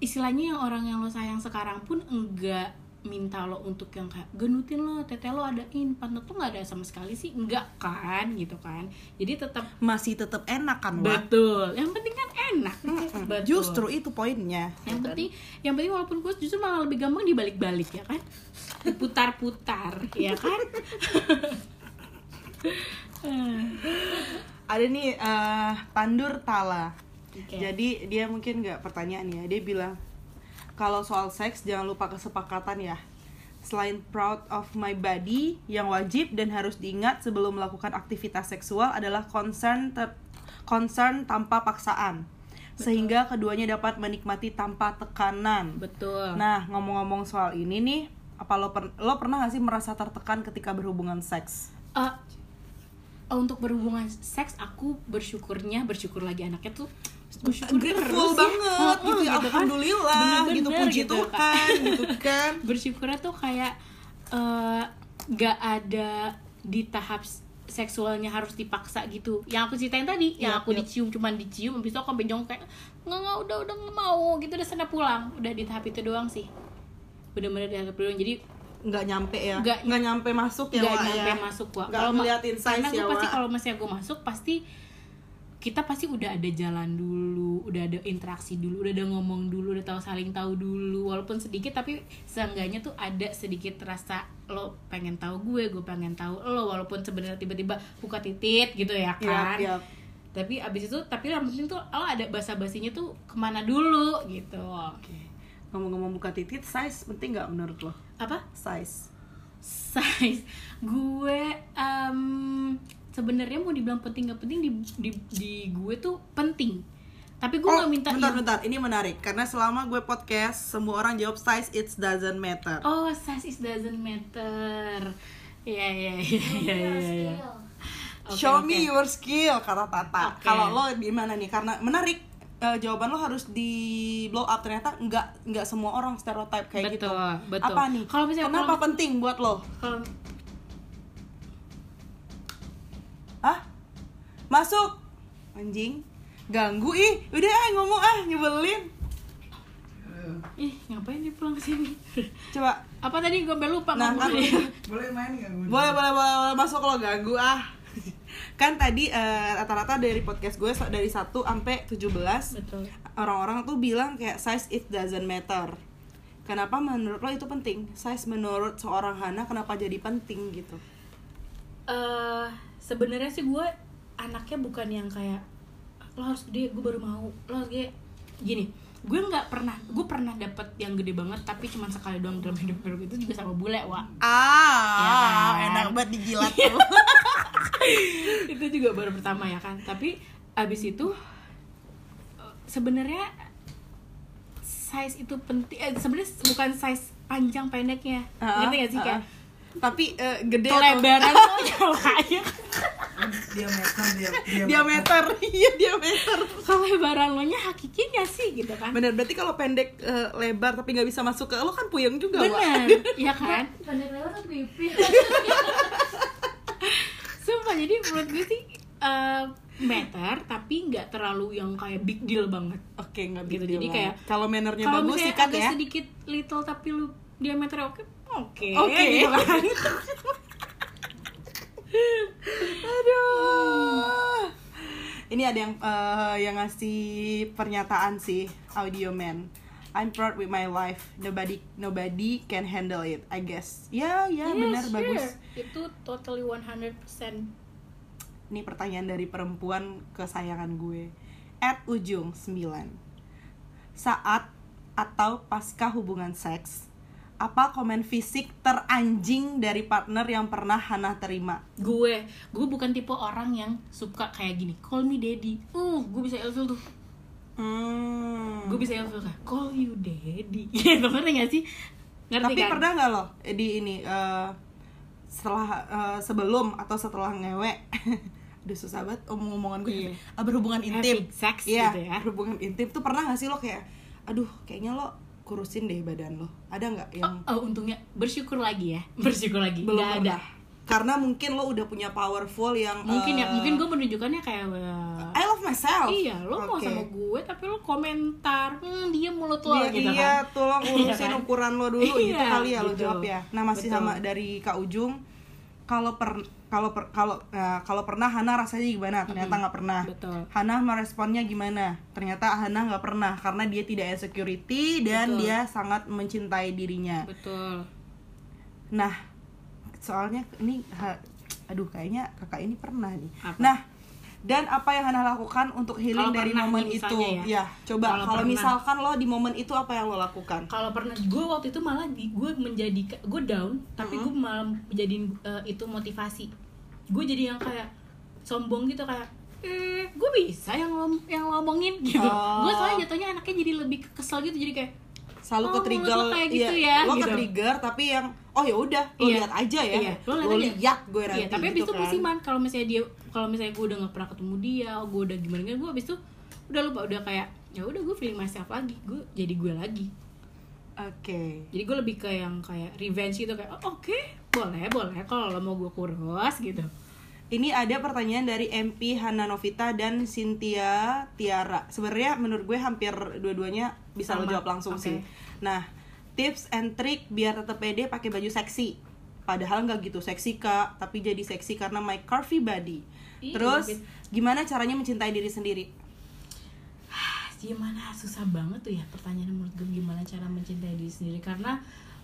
istilahnya yang orang yang lo sayang sekarang pun enggak minta lo untuk yang kayak genutin lo tete lo adain pantat tuh nggak ada sama sekali sih. Enggak kan gitu kan. Jadi tetap Masih tetap enak kan Wak? betul. Yang penting kan enak. Betul. Justru itu poinnya. Yang penting yang penting walaupun kurus justru malah lebih gampang dibalik-balik ya kan? Diputar-putar ya kan? Ada nih eh, Pandur Tala. Oke. Jadi dia mungkin nggak pertanyaan ya. Dia bilang kalau soal seks jangan lupa kesepakatan ya. Selain proud of my body yang wajib dan harus diingat sebelum melakukan aktivitas seksual adalah concern ter- concern tanpa paksaan. Sehingga keduanya dapat menikmati tanpa tekanan. betul Nah, ngomong-ngomong soal ini nih, apa lo per- lo pernah gak sih merasa tertekan ketika berhubungan seks? Eh, untuk berhubungan seks aku bersyukurnya bersyukur lagi anaknya tuh Grateful ya. banget Heeh, gitu ya, kan. alhamdulillah Bener-bener gitu puji gitu, Tuhan gitu kan. bersyukurnya tuh kayak eh, gak ada di tahap seksualnya harus dipaksa gitu yang aku ceritain tadi yang Yap, aku yap. dicium cuman dicium habis itu aku jongkok kayak nggak nggak udah udah nggak mau gitu udah sana pulang udah di tahap itu doang sih bener-bener di tahap itu doang jadi nggak nyampe ya Nggak- nggak nyampe masuk ya nggak Wak, nyampe ya? masuk gua ma- ngeliatin size karena ya gua pasti kalau misalnya gue masuk pasti kita pasti udah ada jalan dulu udah ada interaksi dulu udah ada ngomong dulu udah tahu saling tahu dulu. Walaupun sedikit tapi seenggaknya tuh ada sedikit rasa lo pengen tahu gue gue pengen tahu lo. Walaupun sebenarnya tiba-tiba buka titit gitu ya kan. Yap, yap. tapi abis itu tapi yang penting tuh lo ada basa basinya tuh ke mana dulu gitu. Oke. ngomong-ngomong buka titit size penting nggak menurut lo? Apa? Size. Size. Gue em, sebenarnya mau dibilang penting gak penting di, di, di gue tuh penting tapi gue oh nggak minta bentar yang- bentar ini menarik karena selama gue podcast semua orang jawab size it doesn't matter oh size is doesn't matter Iya iya iya iya iya iya. Oke, show oke. me your skill kata Tata Oke. kalau lo di mana nih karena menarik eh, jawaban lo harus di blow up ternyata nggak nggak semua orang stereotype kayak gitu. Betul, betul. Apa nih? Kalau misalnya- Kenapa kalau- penting buat lo? kalau Ah? Masuk. Anjing. Ganggu ih. Udah ah ngomong ah nyebelin. ih ngapain dia pulang sini Coba. apa tadi gue sampai lupa Nah, kan. Boleh main nggak? Boleh, boleh boleh boleh masuk lo ganggu ah. kan tadi eh, rata-rata dari podcast gue dari 1 sampai 17 betul orang-orang tuh bilang kayak size it doesn't matter. Kenapa menurut lo itu penting? Size menurut seorang Hana kenapa jadi penting gitu? eh sebenarnya sih gue anaknya bukan yang kayak lo harus gede gue baru mau. Lo harus gede. Gini gue nggak pernah gue pernah dapet yang gede banget tapi cuma sekali doang dalam hidup hidup itu juga sama bule wa Ah, Ya kan? enak banget dijilat tuh. itu juga baru pertama ya kan. Tapi abis itu sebenarnya size itu penting eh, sebenarnya bukan size panjang pendeknya. Ah, ngerti gak sih ah, kayak. Tapi eh, gede atau- kelebaran tuh ya Diameter, dia, diameter. diameter. Iya, diameter. kelebaran lo nya hakiki gak sih gitu kan Bener, berarti kalau pendek eh, lebar tapi nggak bisa masuk ke lo kan puyeng juga, bener ya kan Pendek lewat atau pipi? sumpah jadi menurut gue sih eh, meter tapi nggak terlalu yang kayak big deal banget Oke, nggak Gitu, gitu. jadi kayak kalau mannernya kalau bagus sikat agak ya. sedikit little tapi lu diameternya oke oke Oke. gitu kan Aduh. Ini ada yang eh, yang ngasih pernyataan sih, Audio Man. I'm proud with my life. Nobody nobody can handle it, I guess. Ya, ya, Yes, benar sure. bagus. itu totally 100% Ini pertanyaan dari perempuan kesayangan gue. At ujung 9. Saat atau pasca hubungan seks, apa komen fisik teranjing dari partner yang pernah Hana terima? gue gue bukan tipe orang yang suka kayak gini call me daddy uh gue bisa ilfil tuh Hmm. gue bisa ilfil kayak call you daddy gitu ngerti gak sih ngerti Tapi kan pernah nggak lo di ini eh, setelah eh, sebelum atau setelah ngewe? Aduh susah banget omong-omongan gue. Iya. Ah, berhubungan intim. Having sex Iya, gitu ya. berhubungan intim tuh pernah nggak sih lo kayak aduh kayaknya lo kurusin deh badan lo. Ada nggak yang oh, oh, untungnya bersyukur lagi ya bersyukur lagi belum nggak ada? Karena mungkin lo udah punya powerful yang mungkin ya eh, mungkin gue menunjukkannya kayak wah, I love myself. iya lo mau Oke. sama gue tapi lo komentar hmm, dia mulut lo Iya, gitu iya, kan tolong urusin Iya kan? ukuran lo dulu gitu Iya, kali ya lo gitu. jawab ya. Nah masih Betul. sama dari Kak Ujung. Kalau per kalau per kalau eh, kalau pernah Hana rasanya gimana? Ternyata nggak pernah. betul Hana meresponnya gimana? Ternyata Hana nggak pernah karena dia tidak insecurity dan Betul. dia sangat mencintai dirinya. betul Nah, soalnya ini ha- aduh kayaknya kakak ini pernah nih. Apa? Nah, dan apa yang Hana lakukan untuk healing Kalau dari momen nih itu? misalnya ya. coba Kalau misalkan lo di momen itu apa yang lo lakukan? kalau pernah gue waktu itu malah di, gue menjadi gue down tapi gue malah menjadiin eh, itu motivasi gue jadi yang kayak sombong gitu kayak eh gue bisa yang ngom- yang ngomongin gitu Oh. gue soalnya jatuhnya anaknya jadi lebih kesel gitu jadi kayak selalu Oh, ke trigger lo kayak gitu ya, lo ke gitu. trigger tapi yang oh ya udah lo Iya. lihat aja ya Iya, lo lihat lo lihat gue nanti iya tapi abis gitu itu kan. musiman kalau misalnya dia kalau misalnya gue udah gak pernah ketemu dia gue udah gimana gimana gue abis itu udah lupa udah kayak ya udah gue feeling myself lagi gue jadi gue lagi. Oke. Jadi gue lebih ke yang kayak revenge gitu kayak oh, oke boleh boleh kalau lo mau gue kurus gitu. Ini ada pertanyaan dari MP Hana Novita dan Cynthia Tiara. Sebenarnya menurut gue hampir dua-duanya bisa lo Sama. jawab langsung Oke. sih. Nah tips and trick biar tetap pede pakai baju seksi. Padahal nggak gitu seksi kak tapi jadi seksi karena my curvy body Ih, terus gimana caranya mencintai diri sendiri? Gimana susah banget tuh ya pertanyaan menurut gue gimana cara mencintai diri sendiri. Karena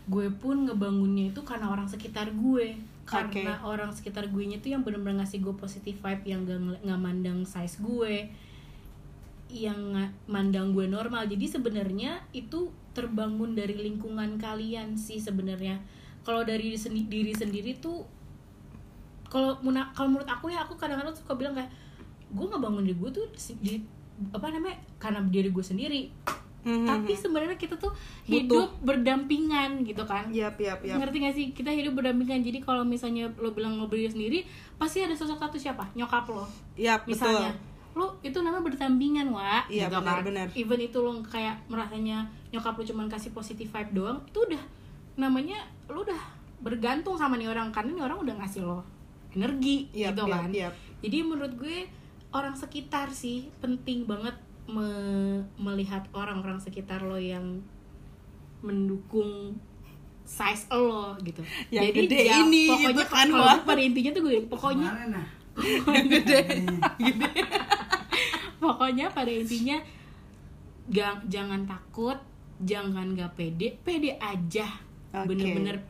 gue pun ngebangunnya itu karena orang sekitar gue. Karena orang sekitar gue nya tuh yang bener-bener ngasih gue positive vibe yang gak, nggak mandang size gue yang mandang gue normal. Jadi sebenarnya itu terbangun dari lingkungan kalian sih sebenarnya. Kalau dari sendi- diri sendiri tuh kalau kalau menurut aku ya aku kadang-kadang suka bilang kayak gue ngebangun diri gue tuh di, apa namanya karena diri gue sendiri. Hmm, tapi sebenarnya kita tuh hidup berdampingan gitu kan. Yap, yap, yap. ngerti gak sih? Kita hidup berdampingan. Jadi kalau misalnya lo bilang lo berdiri sendiri pasti ada sosok satu siapa? Nyokap lo. Yap, misalnya. Betul. lo itu namanya bertambingan wa. Iya, gitu benar, kan. benar. even itu lo kayak merasanya nyokap lo cuman kasih positive vibe doang itu udah namanya lo udah bergantung sama nih orang karena nih orang udah ngasih lo energi Yap, gitu kan yap. jadi menurut gue orang sekitar sih penting banget me- melihat orang-orang sekitar lo yang mendukung size lo gitu. Yang Jadi gede ya, ini pokoknya gitu kan, kalau pada intinya tuh gue pokoknya nah? pokoknya pada intinya gang, jangan takut, jangan gak pede, pede aja. Bener-bener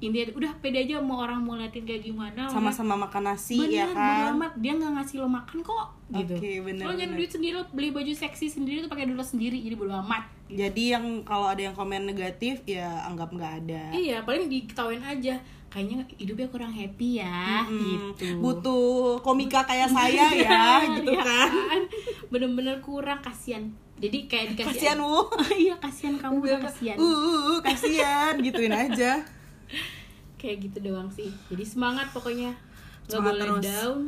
intinya udah pede aja mau orang mau liatin kayak gimana Sama-sama makan nasi bener ya kan. amat dia nggak ngasih lo makan kok gitu Oke, bener, lo nyari bener. duit sendiri lo beli baju seksi sendiri tuh pakai duit lo sendiri jadi bodo amat Jadi yang kalau ada yang komen negatif ya anggap nggak ada. iya paling diketawain aja kayaknya hidupnya kurang happy ya Hmm, gitu Butuh komika kayak saya ya gitu Iya kan. bener-bener kurang kasihan jadi kayak dikasih Kasihan Wu. iya kasihan kamu udah kasihan Uh, uh, uh, kasihan gituin aja. Kayak gitu doang sih jadi semangat pokoknya nggak boleh terus. down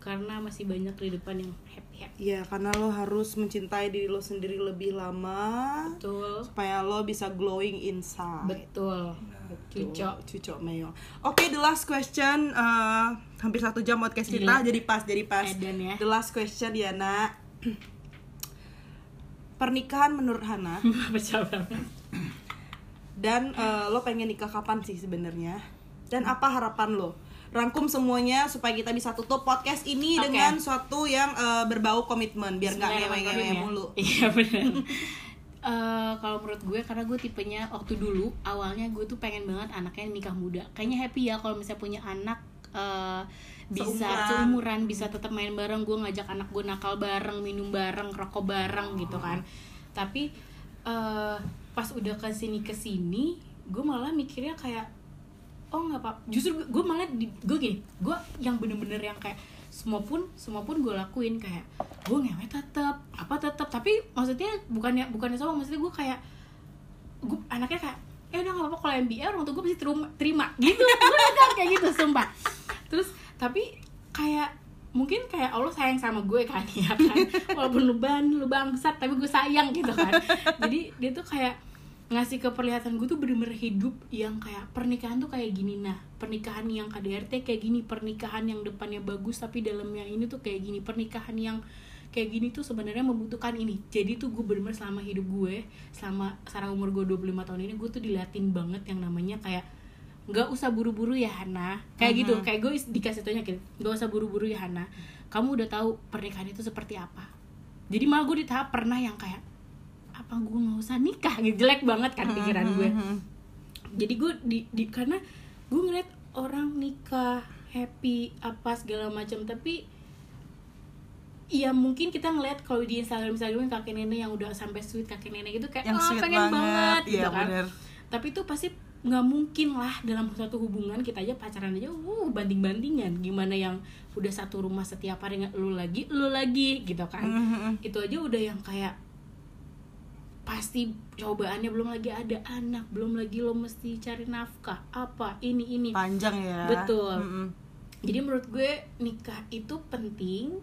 karena masih banyak kehidupan yang happy happy Ya karena lo harus mencintai diri lo sendiri lebih lama betul supaya lo bisa glowing inside. betul cucok Cucok Meo. Oke, the last question. eh, hampir satu jam podcast kita, Gila. jadi pas, jadi pas. Edan ya. The last question ya, nak. Pernikahan menurut Hana banget dan eh, lo pengen nikah kapan sih sebenarnya? Dan apa harapan lo? Rangkum semuanya supaya kita bisa tutup podcast ini Oke. dengan suatu yang eh, berbau komitmen biar nggak ngewe-ngewe ya. mulu. Iya benar. Eh, kalau menurut gue karena gue tipenya waktu dulu awalnya gue tuh pengen banget anaknya nikah muda. Kayaknya happy ya kalau misalnya punya anak eh, bisa Seumuran. seumuran, bisa tetap main bareng. Gue ngajak anak gue nakal bareng, minum bareng, rokok bareng gitu kan. Tapi eh, pas udah ke sini ke sini, gue malah mikirnya kayak oh nggak apa justru gue, malah di, gue gini gue yang bener-bener yang kayak semua pun semua pun gue lakuin kayak gue ngewe tetap apa tetap tapi maksudnya bukannya bukannya sama maksudnya gue kayak gue anaknya kayak eh udah nggak apa-apa kalau MBA orang gue pasti terima, terima. Gitu gue udah kayak gitu sumpah. Terus tapi kayak mungkin kayak Allah sayang sama gue kan ya kan? Walaupun lu ban lu bangsat tapi gue sayang gitu kan. Jadi dia tuh kayak ngasih keperlihatan gue tuh bener-bener hidup yang kayak pernikahan tuh kayak gini. Nah pernikahan yang KDRT kayak gini pernikahan yang depannya bagus tapi dalamnya ini tuh kayak gini pernikahan yang kayak gini tuh sebenarnya membutuhkan ini. Jadi tuh gue bener-bener selama hidup gue selama sekarang umur gue 25 tahun ini gue tuh dilatin banget yang namanya kayak nggak usah buru-buru ya Hana. Kayak gitu kayak gue dikasih taunya gitu nggak usah buru-buru ya Hana. Kamu udah tahu pernikahan itu seperti apa. Jadi malah gue di tahap pernah yang kayak apa gue nggak usah nikah gitu jelek banget kan pikiran gue jadi gue di, di karena gue ngeliat orang nikah happy apa segala macam tapi ya mungkin kita ngeliat kalau di Instagram Instagram kakek nenek yang udah sampai sweet kakek nenek gitu kayak Yang "Ah, sweet pengen banget, banget, gitu iya, kan. bener. tapi itu pasti nggak mungkin lah dalam suatu hubungan kita aja pacaran aja uh banding bandingan gimana yang udah satu rumah setiap hari nggak lu lagi lu lagi gitu kan. Mhm. itu aja udah yang kayak pasti cobaannya belum lagi ada anak belum lagi lo mesti cari nafkah apa ini ini Panjang ya. Betul. Mhm. jadi menurut gue nikah itu penting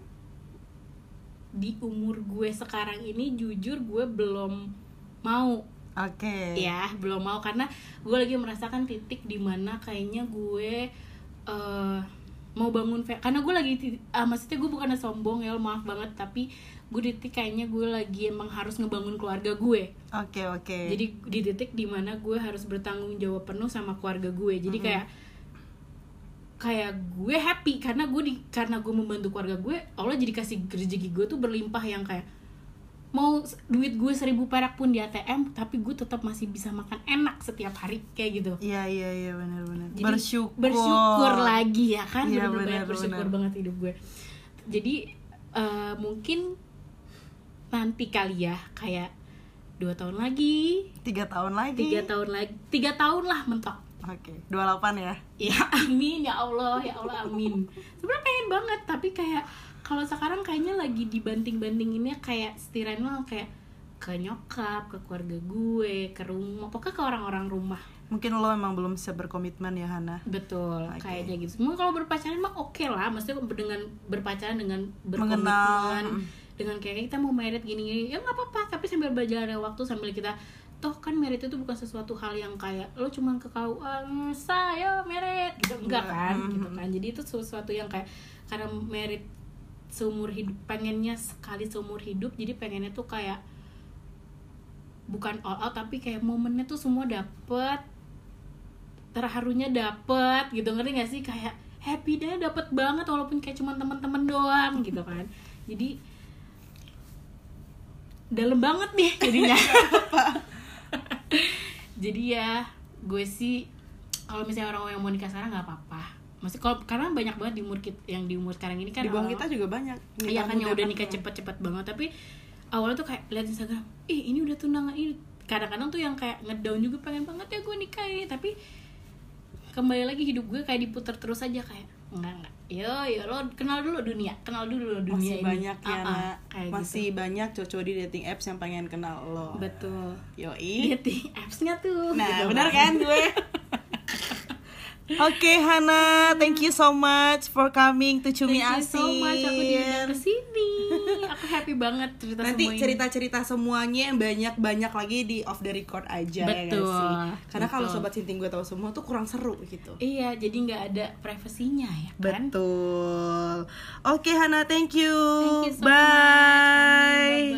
di umur gue sekarang ini jujur gue belum mau Oke. ya belum mau karena gue lagi merasakan titik di mana kayaknya gue eh, mau bangun karena gue lagi ah, maksudnya gue bukannya sombong ya maaf banget tapi gue di titik kayaknya gue lagi emang harus ngebangun keluarga gue Oke, oke. jadi di titik di mana gue harus bertanggung jawab penuh sama keluarga gue jadi kayak kayak gue happy karena gue di karena gue membantu keluarga gue Allah jadi kasih rezeki gue tuh berlimpah yang kayak mau duit gue seribu perak pun di ATM tapi gue tetap masih bisa makan enak setiap hari kayak gitu Iya, iya, iya benar-benar. Bersyukur. bersyukur lagi ya kan Iya, bener-bener benar, banyak bersyukur benar. banget hidup gue jadi eh, mungkin nanti kali ya kayak dua tahun lagi Tiga tahun lagi. tiga tahun lagi tiga tahun lah mentok Oke, 28 ya. ya amin ya Allah ya Allah amin sebenarnya pengen banget tapi kayak kalau sekarang kayaknya lagi dibanting bandinginnya kayak setirannya kayak ke nyokap ke keluarga gue ke rumah pokoknya ke orang-orang rumah Mungkin lo emang belum bisa berkomitmen ya Hana. betul Oke. kayaknya gitu semua kalau berpacaran mah oke lah maksudnya dengan berpacaran dengan Mengenal, berkomitmen mm. Dengan kayak kita mau merit gini-gini ya nggak apa-apa. Tapi sambil berjalannya waktu sambil kita toh kan merit itu bukan sesuatu hal yang kayak lo cuman ke KUA saya merit. Gitu. Enggak Enggak, kan? Gitu kan. Jadi itu sesuatu yang kayak karena merit seumur hidup pengennya sekali seumur hidup jadi pengennya tuh kayak bukan all out tapi kayak momennya tuh semua dapet terharunya dapet gitu. Ngerti gak sih? Kayak happy deh dapet banget walaupun kayak cuma teman-teman doang gitu kan. Jadi dalam banget nih jadinya jadi ya gue sih kalau misalnya orang yang mau nikah sekarang nggak apa-apa Maksudnya kalau karena banyak banget di umur kit- yang di umur sekarang ini kan Di bawah kita juga banyak. Iya kan yang udah nikah cepet-cepet banget tapi awalnya tuh kayak lihat Instagram, ih ini udah tunangan ini. Kadang-kadang tuh yang kayak ngedown juga pengen banget ya gue nikah ini tapi kembali lagi hidup gue kayak diputar terus aja kayak enggak enggak. Yo yo lo kenal dulu dunia, kenal dulu dunia masih ini. banyak ya Ah, ah, Nak. kayak masih banyak cowok di dating apps yang pengen kenal lo gitu. betul. yoi Dating apps-nya tuh. nah gitu benar kan gue Oke Hana, thank you so much for coming to Cumi Thank you so much aku diundang Asin. ke sini. Aku happy banget cerita Nanti semua cerita-cerita semuanya yang banyak-banyak lagi di off the record aja ya Betul, gak sih? Karena kalau sobat sinting gue tahu semua tuh kurang seru gitu. Iya, jadi nggak ada privasinya ya kan? Betul. Oke Hana, thank you. Thank you so Bye.